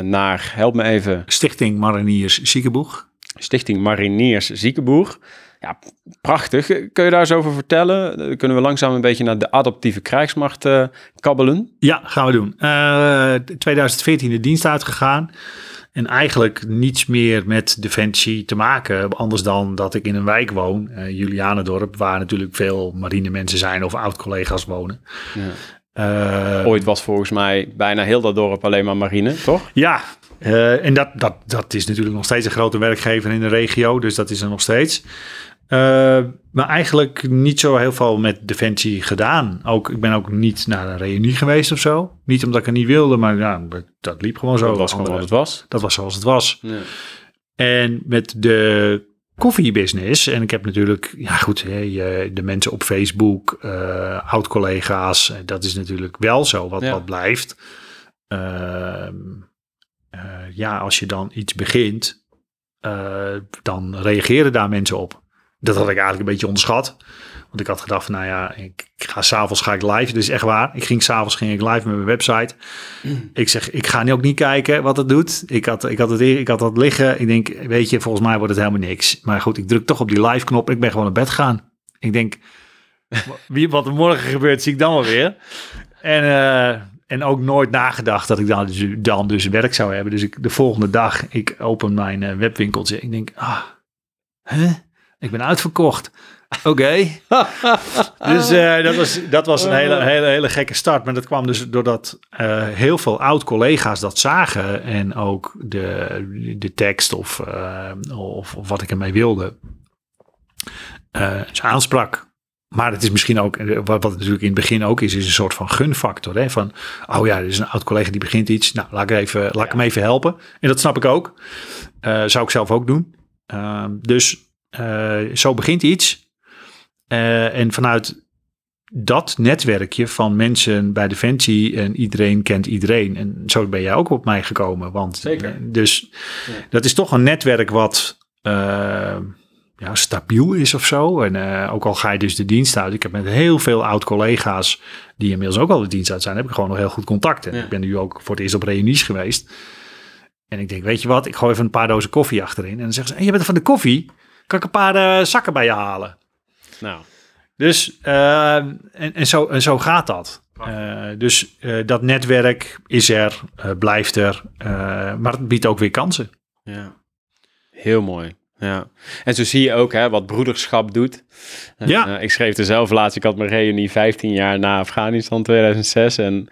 naar, help me even, Stichting Mariniers Ziekenboeg. Stichting Mariniers Ziekenboeg. Ja, prachtig. Kun je daar eens over vertellen? Dan kunnen we langzaam een beetje naar de adaptieve krijgsmacht eh, kabbelen. Ja, gaan we doen. Eh 2014 de dienst uitgegaan. En eigenlijk niets meer met Defensie te maken. Anders dan dat ik in een wijk woon, eh Julianendorp, waar natuurlijk veel marinemensen zijn of oud-collega's wonen. Eh, Ooit was volgens mij bijna heel dat dorp alleen maar marine, toch? Ja, eh, en dat, dat, dat is natuurlijk nog steeds een grote werkgever in de regio, dus dat is er nog steeds. Eh, maar eigenlijk niet zo heel veel met Defensie gedaan. Ook, ik ben ook niet naar een reunie geweest of zo. Niet omdat ik er niet wilde, maar ja, dat liep gewoon zo. Dat was gewoon wat het was. Dat was zoals het was. Ja. En met de koffiebusiness, en ik heb natuurlijk, ja goed, de mensen op Facebook, eh oud-collega's, dat is natuurlijk wel zo wat, Ja. wat blijft. Ehm, eh, ja, als je dan iets begint, eh, dan reageren daar mensen op. Dat had ik eigenlijk een beetje onderschat. Want ik had gedacht van, nou ja, ik, ga s'avonds ga ik live. Dus echt waar. Ik ging s'avonds ging ik live met mijn website. Ik zeg, ik ga nu ook niet kijken wat het doet. Ik had, ik had het ik had dat liggen. Ik denk, weet je, volgens mij wordt het helemaal niks. Maar goed, ik druk toch op die live knop. Ik ben gewoon naar bed gegaan. Ik denk, wie, wat er morgen gebeurt, zie ik dan wel weer. En, eh, en ook nooit nagedacht dat ik dan dus, dan dus werk zou hebben. Dus ik, de volgende dag, ik open mijn eh, webwinkeltje. Ik denk, ah, hè? Ik ben uitverkocht. Oké. dus eh, dat, was, dat was een hele, hele, hele gekke start. Maar dat kwam dus doordat eh, heel veel oud-collega's dat zagen. En ook de, de tekst of, eh, of, of wat ik ermee wilde. eh ze aansprak. Maar het is misschien ook, eh, wat, natuurlijk in het begin ook is, is een soort van gunfactor. Hè? Van, oh ja, er is een oud-collega die begint iets. Nou, laat ik, even, laat ik hem even helpen. En dat snap ik ook. Eh, zou ik zelf ook doen. Ehm, dus eh, zo begint iets. En vanuit dat netwerkje van mensen bij Defensie en iedereen kent iedereen. En zo ben jij ook op mij gekomen. Want, Zeker. Dus Ja. dat is toch een netwerk wat ja, stabiel is of zo. En eh, ook al ga je dus de dienst uit. Ik heb met heel veel oud-collega's die inmiddels ook al de dienst uit zijn, heb ik gewoon nog heel goed contact. En Ja. ik ben nu ook voor het eerst op reunies geweest. En ik denk, weet je wat, ik gooi even een paar dozen koffie achterin. En dan zeggen ze, hey, je bent van de koffie. Kan ik een paar eh, zakken bij je halen? Nou, Dus, uh, en, en, zo, en zo gaat dat. Uh, dus dat netwerk is er, blijft er, maar het biedt ook weer kansen. Ja, heel mooi. Ja, en zo zie je ook hè, wat broederschap doet. Ja. ik schreef er zelf laatst, ik had mijn reunie 15 jaar na Afghanistan 2006. En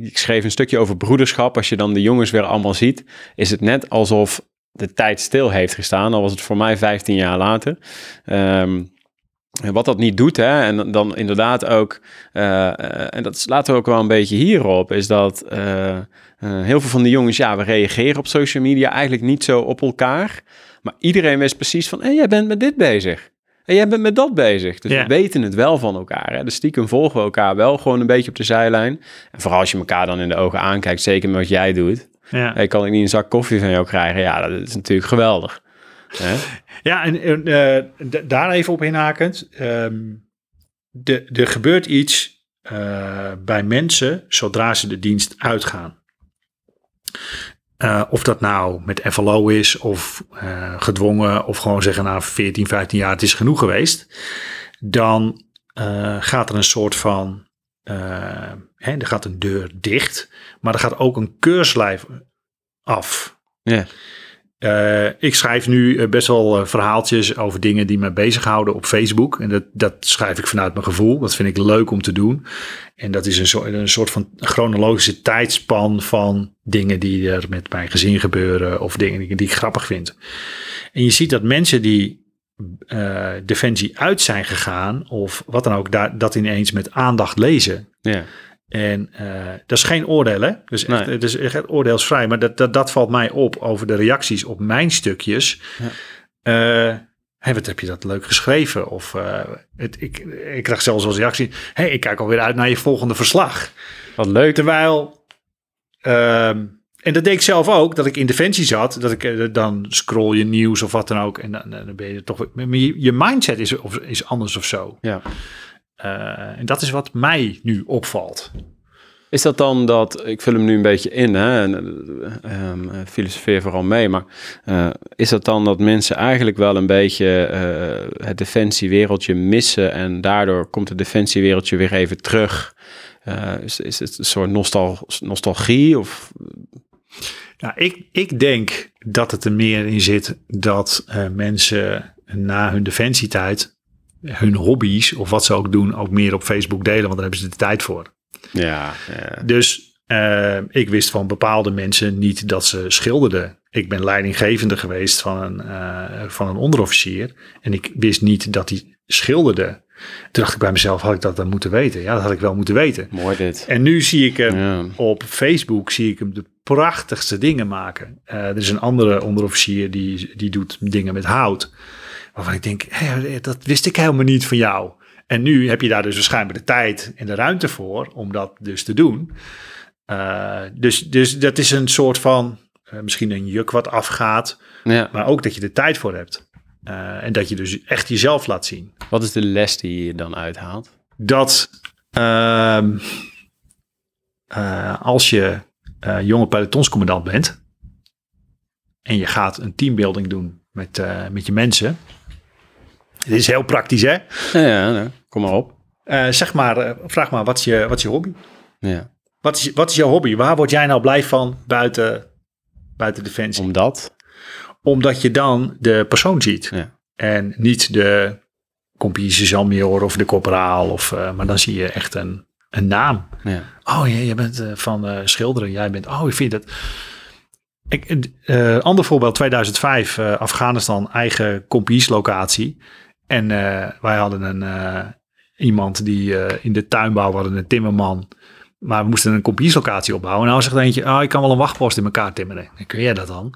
ik schreef een stukje over broederschap. Als je dan de jongens weer allemaal ziet, is het net alsof de tijd stil heeft gestaan. Al was het voor mij 15 jaar later. Um, wat dat niet doet, hè, en dan inderdaad ook, uh, en dat slaat er ook wel een beetje hierop, is dat heel veel van de jongens, ja, we reageren op social media eigenlijk niet zo op elkaar. Maar iedereen wist precies van, hey, jij bent met dit bezig. En jij bent met dat bezig. Dus we weten het wel van elkaar. Hè? Dus stiekem volgen we elkaar wel gewoon een beetje op de zijlijn. En vooral als je elkaar dan in de ogen aankijkt, zeker met wat jij doet. Ja. Hey, kan ik niet een zak koffie van jou krijgen? Ja, dat is natuurlijk geweldig. Hè? Ja, en uh, daar even op inhakend. Um, er gebeurt iets uh, bij mensen zodra ze de dienst uitgaan. Uh, of dat nou met FLO is of gedwongen of gewoon zeggen na 14, 15 jaar het is genoeg geweest. Dan gaat er een soort van, hè, er gaat een deur dicht, maar er gaat ook een keurslijf af. Ja. Uh, ik schrijf nu eh, best wel uh, verhaaltjes over dingen die me bezighouden op Facebook. En dat, dat schrijf ik vanuit mijn gevoel. Dat vind ik leuk om te doen. En dat is een, soort, een soort van chronologische tijdspan van dingen die er met mijn gezin gebeuren. Of dingen die, ik grappig vind. En je ziet dat mensen die Defensie uit zijn gegaan. Of wat dan ook, daar, dat ineens met aandacht lezen. Ja. En uh, dat is geen oordeel, hè? Dus echt, nee. het is echt oordeelsvrij. Maar dat, dat, dat valt mij op over de reacties op mijn stukjes. Ja. Uh, hey, wat heb je dat leuk geschreven? Of uh, het, ik, ik krijg zelfs als reactie... hey, ik kijk alweer uit naar je volgende verslag. Wat leuk. Terwijl... ehm, en dat deed ik zelf ook, dat ik in Defensie zat. Dat ik dan scroll je nieuws of wat dan ook. En dan, dan ben je toch... Je, je mindset is, of, is anders of zo. Ja. Uh, en dat is wat mij nu opvalt. Is dat dan dat, ik vul hem nu een beetje in, hè, en, um, filosofeer vooral mee, maar uh, is dat dan dat mensen eigenlijk wel een beetje uh, het defensiewereldje missen en daardoor komt het defensiewereldje weer even terug? Uh, is, is het een soort nostal nostalgie of... Nou, ik, ik denk dat het er meer in zit dat mensen na hun defensietijd hun hobby's of wat ze ook doen, ook meer op Facebook delen, want daar hebben ze de tijd voor. Ja. ja. Dus uh, ik wist van bepaalde mensen niet dat ze schilderden. Ik ben leidinggevende geweest van een, uh, van een onderofficier en ik wist niet dat hij schilderde. Toen dacht ik bij mezelf, had ik dat dan moeten weten? Ja, dat had ik wel moeten weten. Mooi dit. En nu zie ik hem ja. op Facebook, zie ik hem de prachtigste dingen maken. Uh, er is een andere onderofficier die, die doet dingen met hout. Waarvan ik denk, hey, dat wist ik helemaal niet van jou. En nu heb je daar dus waarschijnlijk de tijd en de ruimte voor om dat dus te doen. Uh, dus, dus dat is een soort van, uh, misschien een juk wat afgaat, ja. maar ook dat je er tijd voor hebt. Uh, en dat je dus echt jezelf laat zien. Wat is de les die je dan uithaalt? Dat ehm, als je jonge pelotonscommandant bent en je gaat een teambuilding doen met, met je mensen, het is heel praktisch, hè? Ja, kom maar op. Uh, zeg maar, uh, vraag maar, wat is je, wat is je hobby? Ja. Wat is, wat is jouw hobby? Waar word jij nou blij van buiten, buiten Defensie? Omdat? Omdat je dan de persoon ziet. Ja. En niet de compie sergeant of de corporaal. Of, uh, maar dan zie je echt een, een naam. Ja. Oh, ja, je bent van schilderen. Jij bent, oh, ik vind dat... Ik, ander voorbeeld, 2005, uh, Afghanistan, eigen kompieslocatie. En uh, wij hadden een, iemand die in de tuinbouw hadden, een timmerman. Maar we moesten een kompieslocatie opbouwen. En nou zegt eentje, oh, ik kan wel een wachtpost in elkaar timmeren. En kun jij dat dan?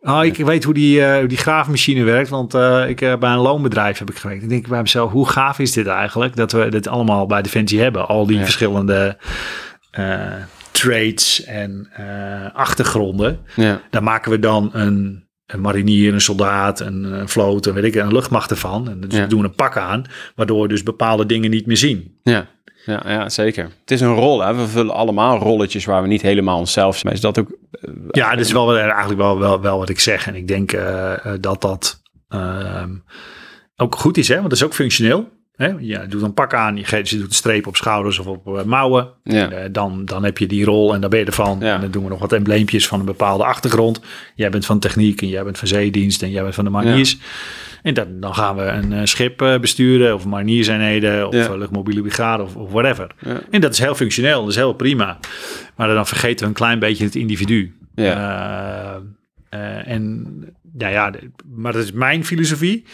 Oh, ik weet hoe die, die graafmachine werkt, want ik, bij een loonbedrijf heb ik gewerkt. Ik denk bij mezelf, hoe gaaf is dit eigenlijk? Dat we dit allemaal bij Defensie hebben. Al die ja. verschillende trades en achtergronden. Ja. Daar maken we dan een, een marinier, een soldaat, een, een vloot, een, weet ik, een luchtmacht ervan. En dus ja. doen een pak aan, waardoor we dus bepaalde dingen niet meer zien. Ja. Ja, ja, zeker. Het is een rol. Hè? We vullen allemaal rolletjes waar we niet helemaal onszelf zijn. Is dat ook... Uh, ja, dat is wel eigenlijk wel, wel, wel wat ik zeg. En ik denk uh, dat dat ook goed is, hè? want dat is ook functioneel. Hè? Je doet een pak aan, je, doet een streep op schouders of op eh, mouwen. Ja. Eh, dan, dan heb je die rol en dan ben je ervan. Ja. En dan doen we nog wat embleempjes van een bepaalde achtergrond. Jij bent van techniek en jij bent van zeedienst en jij bent van de mariniers. En dan, dan gaan we een eh, schip besturen of marinierseenheden of luchtmobiele brigade of, of whatever. En dat is heel functioneel, dat is heel prima. Maar dan vergeten we een klein beetje het individu. Ja. En ja, ja, maar dat is mijn filosofie.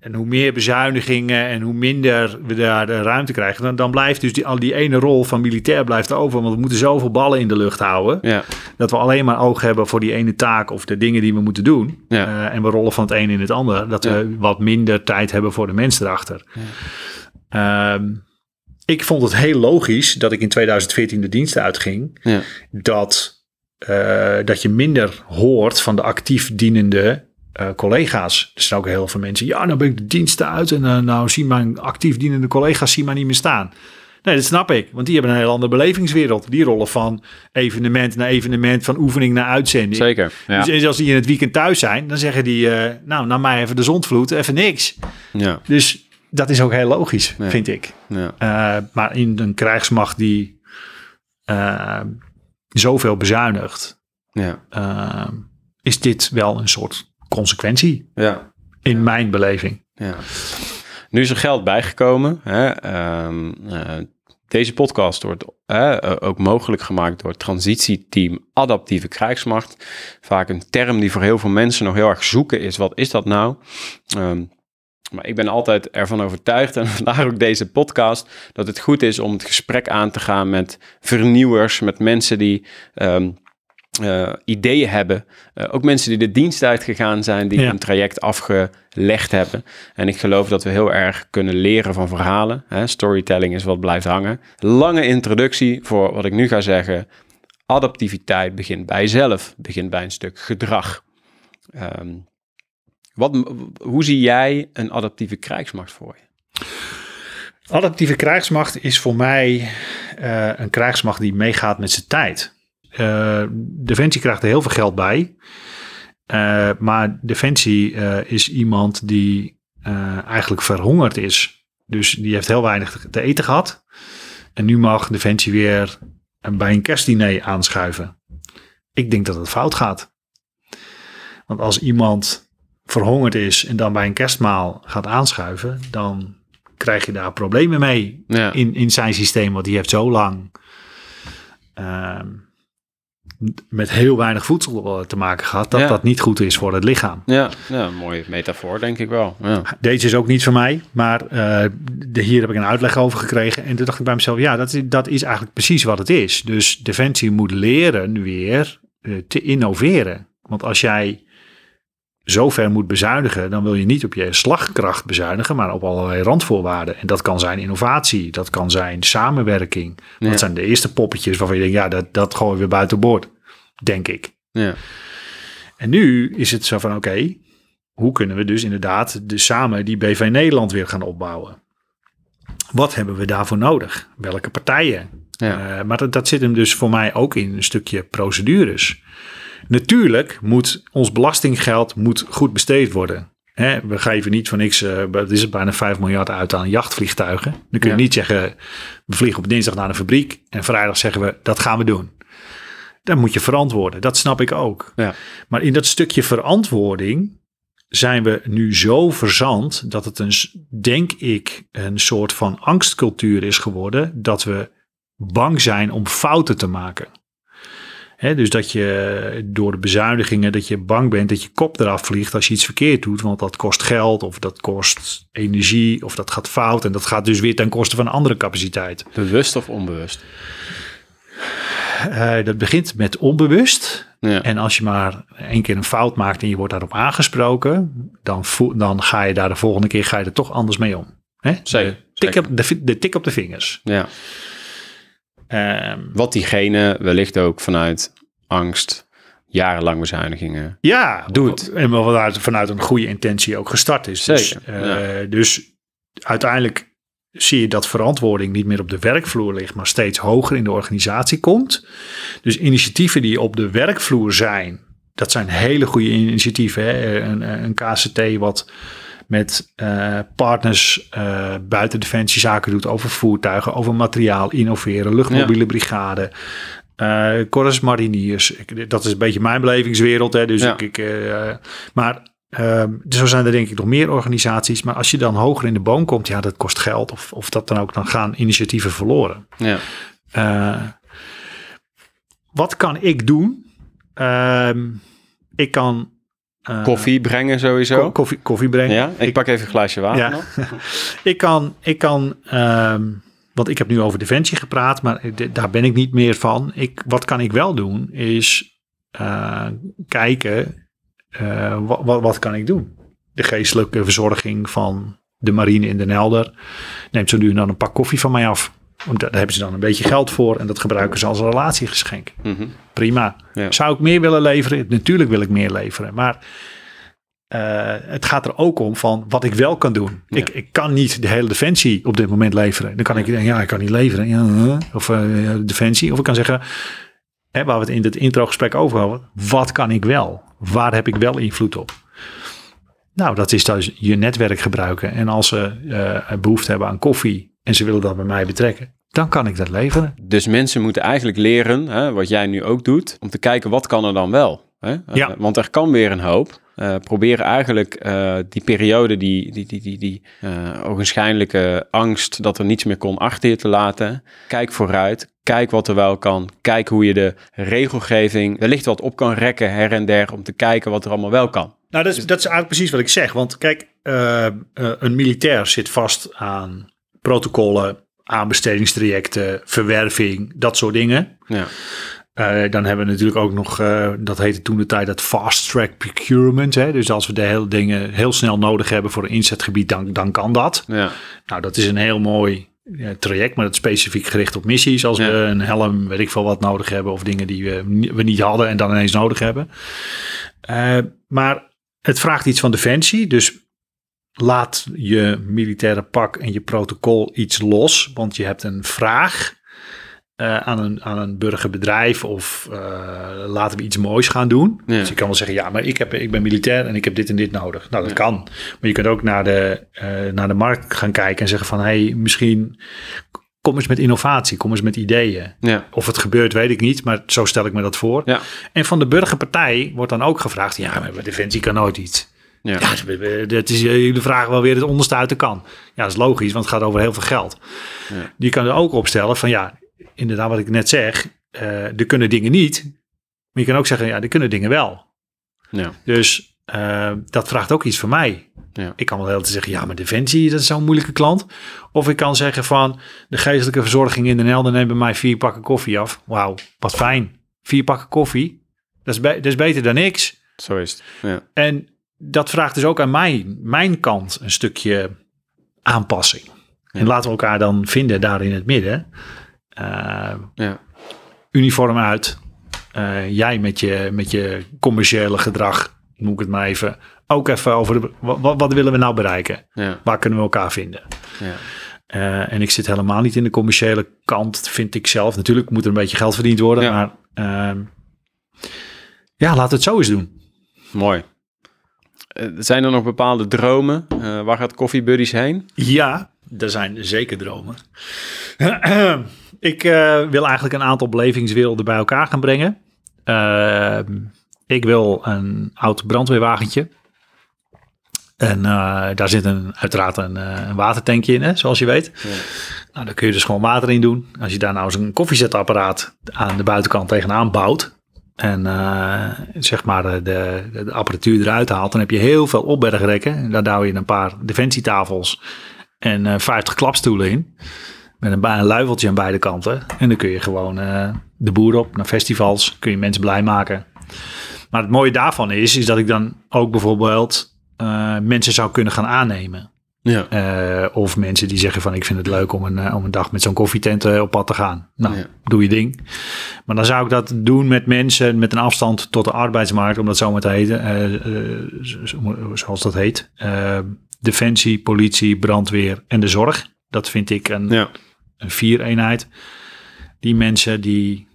En hoe meer bezuinigingen en hoe minder we daar de ruimte krijgen, dan, dan blijft dus die, al die ene rol van militair blijft over. Want we moeten zoveel ballen in de lucht houden. Ja. Dat we alleen maar oog hebben voor die ene taak of de dingen die we moeten doen. Ja. Eh, en we rollen van het een in het ander. Dat Ja. we wat minder tijd hebben voor de mensen erachter. Ehm, ik vond het heel logisch dat ik in 2014 de dienst uitging. Ja. Dat, eh, dat je minder hoort van de actief dienende eh, collega's. Er zijn ook heel veel mensen. Ja, nou ben ik de dienst uit. En eh, nou zien mijn actief dienende collega's zien mij niet meer staan. Nee, dat snap ik. Want die hebben een heel andere belevingswereld. Die rollen van evenement naar evenement, van oefening naar uitzending. Zeker. Ja. Dus als die in het weekend thuis zijn, dan zeggen die, eh, nou, naar mij even de zondvloed, even niks. Ja. Dus dat is ook heel logisch, Ja. vind ik. Ja. Maar in een krijgsmacht die zoveel bezuinigt, Ja. is dit wel een soort consequentie Ja. in mijn beleving. Ja. Nu is er geld bijgekomen. Hè? Ehm, eh, deze podcast wordt eh, ook mogelijk gemaakt door het transitieteam Adaptieve Krijgsmacht. Vaak een term die voor heel veel mensen nog heel erg zoeken is. Wat is dat nou? Ehm, maar ik ben altijd ervan overtuigd, en vandaar ook deze podcast, dat het goed is om het gesprek aan te gaan met vernieuwers, met mensen die ehm, eh, ideeën hebben. Eh, ook mensen die de dienst uitgegaan zijn, die Ja. een traject afgelegd hebben. En ik geloof dat we heel erg kunnen leren van verhalen. Hè? Storytelling is wat blijft hangen. Lange introductie voor wat ik nu ga zeggen. Adaptiviteit begint bij jezelf, begint bij een stuk gedrag. Ehm, wat, hoe zie jij een adaptieve krijgsmacht voor je? Adaptieve krijgsmacht is voor mij eh, een krijgsmacht die meegaat met zijn tijd. Eh, Defensie krijgt er heel veel geld bij. Eh, maar Defensie eh, is iemand die eigenlijk verhongerd is. Dus die heeft heel weinig te eten gehad. En nu mag Defensie weer bij een kerstdiner aanschuiven. Ik denk dat het fout gaat. Want als iemand verhongerd is en dan bij een kerstmaal gaat aanschuiven, dan krijg je daar problemen mee Ja, in, in zijn systeem. Want die heeft zo lang ehm, met heel weinig voedsel te maken gehad, dat Ja. dat niet goed is voor het lichaam. ja, ja een mooie metafoor, denk ik wel. Ja. Deze is ook niet van mij, maar eh, de, hier heb ik een uitleg over gekregen. En toen dacht ik bij mezelf, ja, dat is, dat is eigenlijk precies wat het is. Dus Defensie moet leren weer eh, te innoveren. Want als jij zo ver moet bezuinigen, dan wil je niet op je slagkracht bezuinigen, maar op allerlei randvoorwaarden. En dat kan zijn innovatie, dat kan zijn samenwerking. Ja. Dat zijn de eerste poppetjes waarvan je denkt, ja, dat, dat gooien we buiten boord, denk ik. Ja. En nu is het zo van, oké, hoe kunnen we dus inderdaad de, samen die BV Nederland weer gaan opbouwen? Wat hebben we daarvoor nodig? Welke partijen? Ja. Eh, maar dat, dat zit hem dus voor mij ook in een stukje procedures. Natuurlijk moet ons belastinggeld moet goed besteed worden. We geven niet voor niks, eh, het is het bijna 5 miljard uit aan jachtvliegtuigen. Dan kun je Ja. niet zeggen, we vliegen op dinsdag naar een fabriek en vrijdag zeggen we, dat gaan we doen. Dan moet je verantwoorden, dat snap ik ook. Ja. Maar in dat stukje verantwoording zijn we nu zo verzand dat het een, denk ik, een soort van angstcultuur is geworden dat we bang zijn om fouten te maken. Dus dat je door de bezuinigingen, dat je bang bent dat je kop eraf vliegt als je iets verkeerd doet. Want dat kost geld of dat kost energie of dat gaat fout. En dat gaat dus weer ten koste van andere capaciteit. Bewust of onbewust? Eh, dat begint met onbewust. Ja. En als je maar één keer een fout maakt en je wordt daarop aangesproken, dan, dan ga je daar de volgende keer ga je er toch anders mee om. Hè? Zeker, De, tik op, de, de tik op de vingers. ja. Ehm, Wat diegene wellicht ook vanuit angst, jarenlang bezuinigingen. ja, Doet. En wel vanuit, vanuit een goede intentie ook gestart is. Dus, eh, dus uiteindelijk zie je dat verantwoording niet meer op de werkvloer ligt, maar steeds hoger in de organisatie komt. Dus initiatieven die op de werkvloer zijn, dat zijn hele goede initiatieven. Hè? Een, een KCT wat met eh, partners eh, buiten Defensie zaken doet over voertuigen, over materiaal, innoveren, luchtmobiele brigade. Corus Mariniers. Ik, dat is een beetje mijn belevingswereld. Hè, dus Ja. ik, ik, maar ehm, zo zijn er denk ik nog meer organisaties. Maar als je dan hoger in de boom komt, ja, dat kost geld. Of, of dat dan ook, dan gaan initiatieven verloren. Ja. Wat kan ik doen? Ehm, ik kan... eh, Koffie brengen sowieso. ko- koffie, koffie brengen. ja, ik, pak even een glaasje water Ja. nog. Ik kan, ik kan ehm, want ik heb nu over defensie gepraat, maar daar ben ik niet meer van. Ik, wat kan ik wel doen, is eh, kijken, wat, wat, wat kan ik doen? De geestelijke verzorging van de marine in Den Helder neemt zo nu dan een pak koffie van mij af. Want Daar hebben ze dan een beetje geld voor en dat gebruiken ze als relatiegeschenk. Mhm. Prima. Ja. Zou ik meer willen leveren? Natuurlijk wil ik meer leveren. Maar eh, het gaat er ook om van wat ik wel kan doen. Ja. Ik, ik kan niet de hele defensie op dit moment leveren. Dan kan ik denken, ja, ik kan niet leveren. Ja, huh? of eh, defensie. Of ik kan zeggen, hè, waar we het in het introgesprek over hadden. Wat kan ik wel? Waar heb ik wel invloed op? Nou, dat is dus je netwerk gebruiken. En als ze eh, behoefte hebben aan koffie en ze willen dat bij mij betrekken, dan kan ik dat leveren. Dus mensen moeten eigenlijk leren, hè, wat jij nu ook doet, om te kijken wat kan er dan wel. Hè? Ja. Eh, want er kan weer een hoop. Eh proberen eigenlijk eh, die periode, die, die, die, die, die eh, ogenschijnlijke angst dat er niets meer kon achter je te laten. Kijk vooruit, kijk wat er wel kan. Kijk hoe je de regelgeving wellicht wat op kan rekken her en der om te kijken wat er allemaal wel kan. Nou, dat is, dat is eigenlijk precies wat ik zeg. Want kijk, een militair zit vast aan protocollen, aanbestedingstrajecten, verwerving, dat soort dingen. Ja, Eh, dan hebben we natuurlijk ook nog, eh, dat heette toen de tijd, dat fast track procurement. Hè? Dus als we de hele dingen heel snel nodig hebben voor een inzetgebied, dan, dan kan dat. ja, Nou, dat is een heel mooi traject, maar dat is specifiek gericht op missies. Als Ja. we een helm, weet ik veel wat, nodig hebben of dingen die we niet hadden en dan ineens nodig hebben. Eh, maar het vraagt iets van defensie, dus laat je militaire pak en je protocol iets los, want je hebt een vraag eh, aan, een, aan een burgerbedrijf of eh, laten we iets moois gaan doen. Ja. Dus je kan wel zeggen, ja, maar ik, heb, ik ben militair en ik heb dit en dit nodig. Nou, dat kan. Maar je kunt ook naar de, eh, naar de markt gaan kijken en zeggen van, hé, hey, misschien kom eens met innovatie, kom eens met ideeën. ja, Of het gebeurt, weet ik niet, maar zo stel ik me dat voor. En van de burgerpartij wordt dan ook gevraagd, ja, maar Defensie kan nooit iets. Ja. Ja, dat is, jullie vragen wel weer het onderste uit de kan. Ja, dat is logisch, want het gaat over heel veel geld. Ja. Die kan er ook opstellen van ja, inderdaad wat ik net zeg, eh, er kunnen dingen niet. Maar je kan ook zeggen, ja, er kunnen dingen wel. ja. Dus eh, dat vraagt ook iets van mij. Ja. Ik kan wel heel te zeggen, ja, maar Defensie, dat is zo'n moeilijke klant. Of ik kan zeggen van, de geestelijke verzorging in Den Helder neemt bij mij vier pakken koffie af. Wauw, wat fijn. Vier pakken koffie, dat is, dat is beter dan niks. Zo is het. Ja, En dat vraagt dus ook aan mij, mijn kant een stukje aanpassing. En laten we elkaar dan vinden daar in het midden. Eh, ja, uniform uit. Eh, jij met je, met je commerciële gedrag, noem ik het maar even. Ook even over de, wat, wat willen we nou bereiken? ja, Waar kunnen we elkaar vinden? ja. Eh, en ik zit helemaal niet in de commerciële kant, vind ik zelf. Natuurlijk moet er een beetje geld verdiend worden. Maar ja, laten we het zo eens doen. Mooi. Eh, zijn er nog bepaalde dromen? Eh, waar gaat Coffee Buddies heen? Ja, er zijn zeker dromen. ik eh, wil eigenlijk een aantal belevingswerelden bij elkaar gaan brengen. Ik wil een oud brandweerwagentje. En daar zit een, uiteraard een, een watertankje in, hè, zoals je weet. Nou, daar kun je dus gewoon water in doen. Als je daar nou eens een koffiezetapparaat aan de buitenkant tegenaan bouwt. En eh, zeg maar de, de, apparatuur eruit haalt. Dan heb je heel veel opbergrekken. En daar douw je een paar defensietafels en eh 50 klapstoelen in. Met een, een luifeltje aan beide kanten. En dan kun je gewoon eh, de boer op naar festivals. Kun je mensen blij maken. Maar het mooie daarvan is, is dat ik dan ook bijvoorbeeld mensen zou kunnen gaan aannemen. Ja. Eh, of mensen die zeggen van ik vind het leuk om een, eh, om een dag met zo'n koffietent eh, op pad te gaan. Nou, Ja. doe je ding. Maar dan zou ik dat doen met mensen met een afstand tot de arbeidsmarkt, om dat zo maar te heten. zo- zo- zoals dat heet. Defensie, politie, brandweer en de zorg. Dat vind ik een, Ja. een vier-eenheid. Die mensen die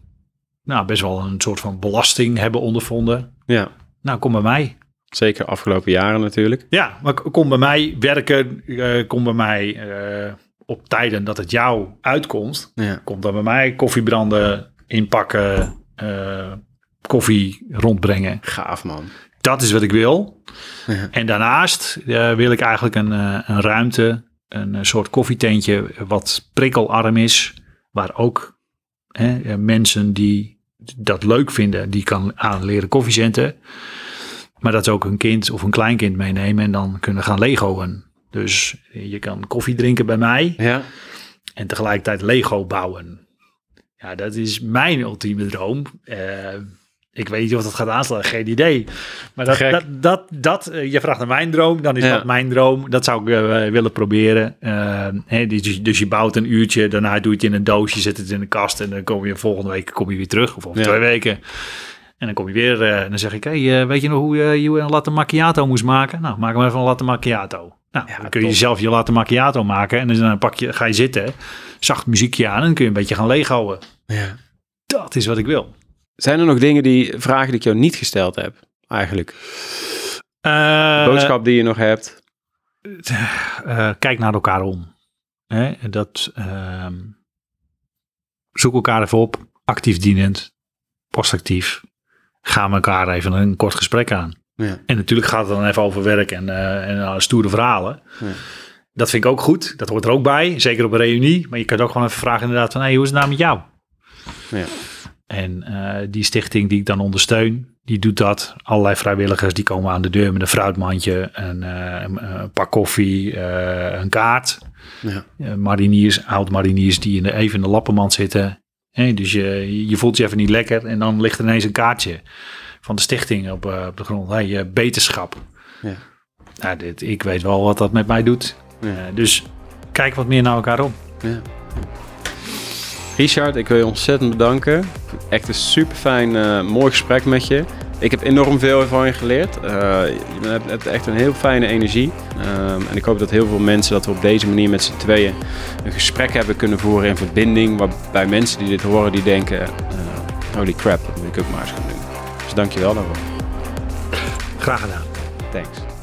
nou, best wel een soort van belasting hebben ondervonden. Ja. Nou, kom bij mij. Zeker afgelopen jaren natuurlijk. Ja, maar kom bij mij werken, eh, kom bij mij eh, op tijden dat het jou uitkomt. Ja. Komt dan bij mij koffie branden, inpakken, eh, koffie rondbrengen. Gaaf man. Dat is wat ik wil. Ja. En daarnaast wil ik eigenlijk een, eh, een ruimte, een soort koffietentje wat prikkelarm is. Waar ook hè, mensen die dat leuk vinden, die kan aan leren koffie zetten. Maar dat ze ook een kind of een kleinkind meenemen en dan kunnen gaan legoen. Dus je kan koffie drinken bij mij Ja. en tegelijkertijd Lego bouwen. Ja, dat is mijn ultieme droom. Eh, ik weet niet of dat gaat aanslaan, geen idee. Maar dat, dat, dat, dat eh, je vraagt naar mijn droom, dan is Ja. dat mijn droom. Dat zou ik eh, willen proberen. Hè, dus, dus je bouwt een uurtje, daarna doe je het in een doosje, zet het in de kast en dan kom je volgende week kom je weer terug, of over Ja. twee weken. En dan kom je weer eh, en dan zeg ik, hey, eh, weet je nog hoe je, je een latte macchiato moest maken? Nou, maak maar even een latte macchiato. Nou, Ja, dan kun je top. zelf je latte macchiato maken en dan pak je, ga je zitten, zacht muziekje aan en dan kun je een beetje gaan leeghouden. ja. Dat is wat ik wil. Zijn er nog dingen die, vragen die ik jou niet gesteld heb? Eigenlijk. Eh, Boodschap die je nog hebt. kijk naar elkaar om. Hè? Dat, ehm, zoek elkaar even op, actief dienend, postactief. Ga met elkaar even een kort gesprek aan. Ja. En natuurlijk gaat het dan even over werk en, eh, en eh, stoere verhalen. Ja. Dat vind ik ook goed. Dat hoort er ook bij. Zeker op een reunie. Maar je kunt ook gewoon even vragen inderdaad van... Hey, hoe is het nou met jou? Ja. En eh, die stichting die ik dan ondersteun... die doet dat. Allerlei vrijwilligers die komen aan de deur met een fruitmandje... een, een, een pak koffie, een kaart. Ja. Mariniers, oud-mariniers die in de, even in de lappenmand zitten. Hè, dus je, je voelt je even niet lekker... en dan ligt er ineens een kaartje van de stichting op, eh, op de grond. Hey, eh, beterschap. Ja. Nou, dit, ik weet wel wat dat met mij doet. Ja. Eh, dus kijk wat meer naar elkaar om. Ja. Richard, ik wil je ontzettend bedanken. Echt een super fijn, mooi gesprek met je. Ik heb enorm veel van je geleerd. Eh, je hebt- hebt echt een heel fijne energie. Ehm, en ik hoop dat heel veel mensen dat we op deze manier met z'n tweeën een gesprek hebben kunnen voeren in verbinding. Waarbij mensen die dit horen, die denken, eh, holy crap, dat moet ik ook maar eens gaan doen. Dus dank je wel daarvoor. Graag gedaan. Thanks.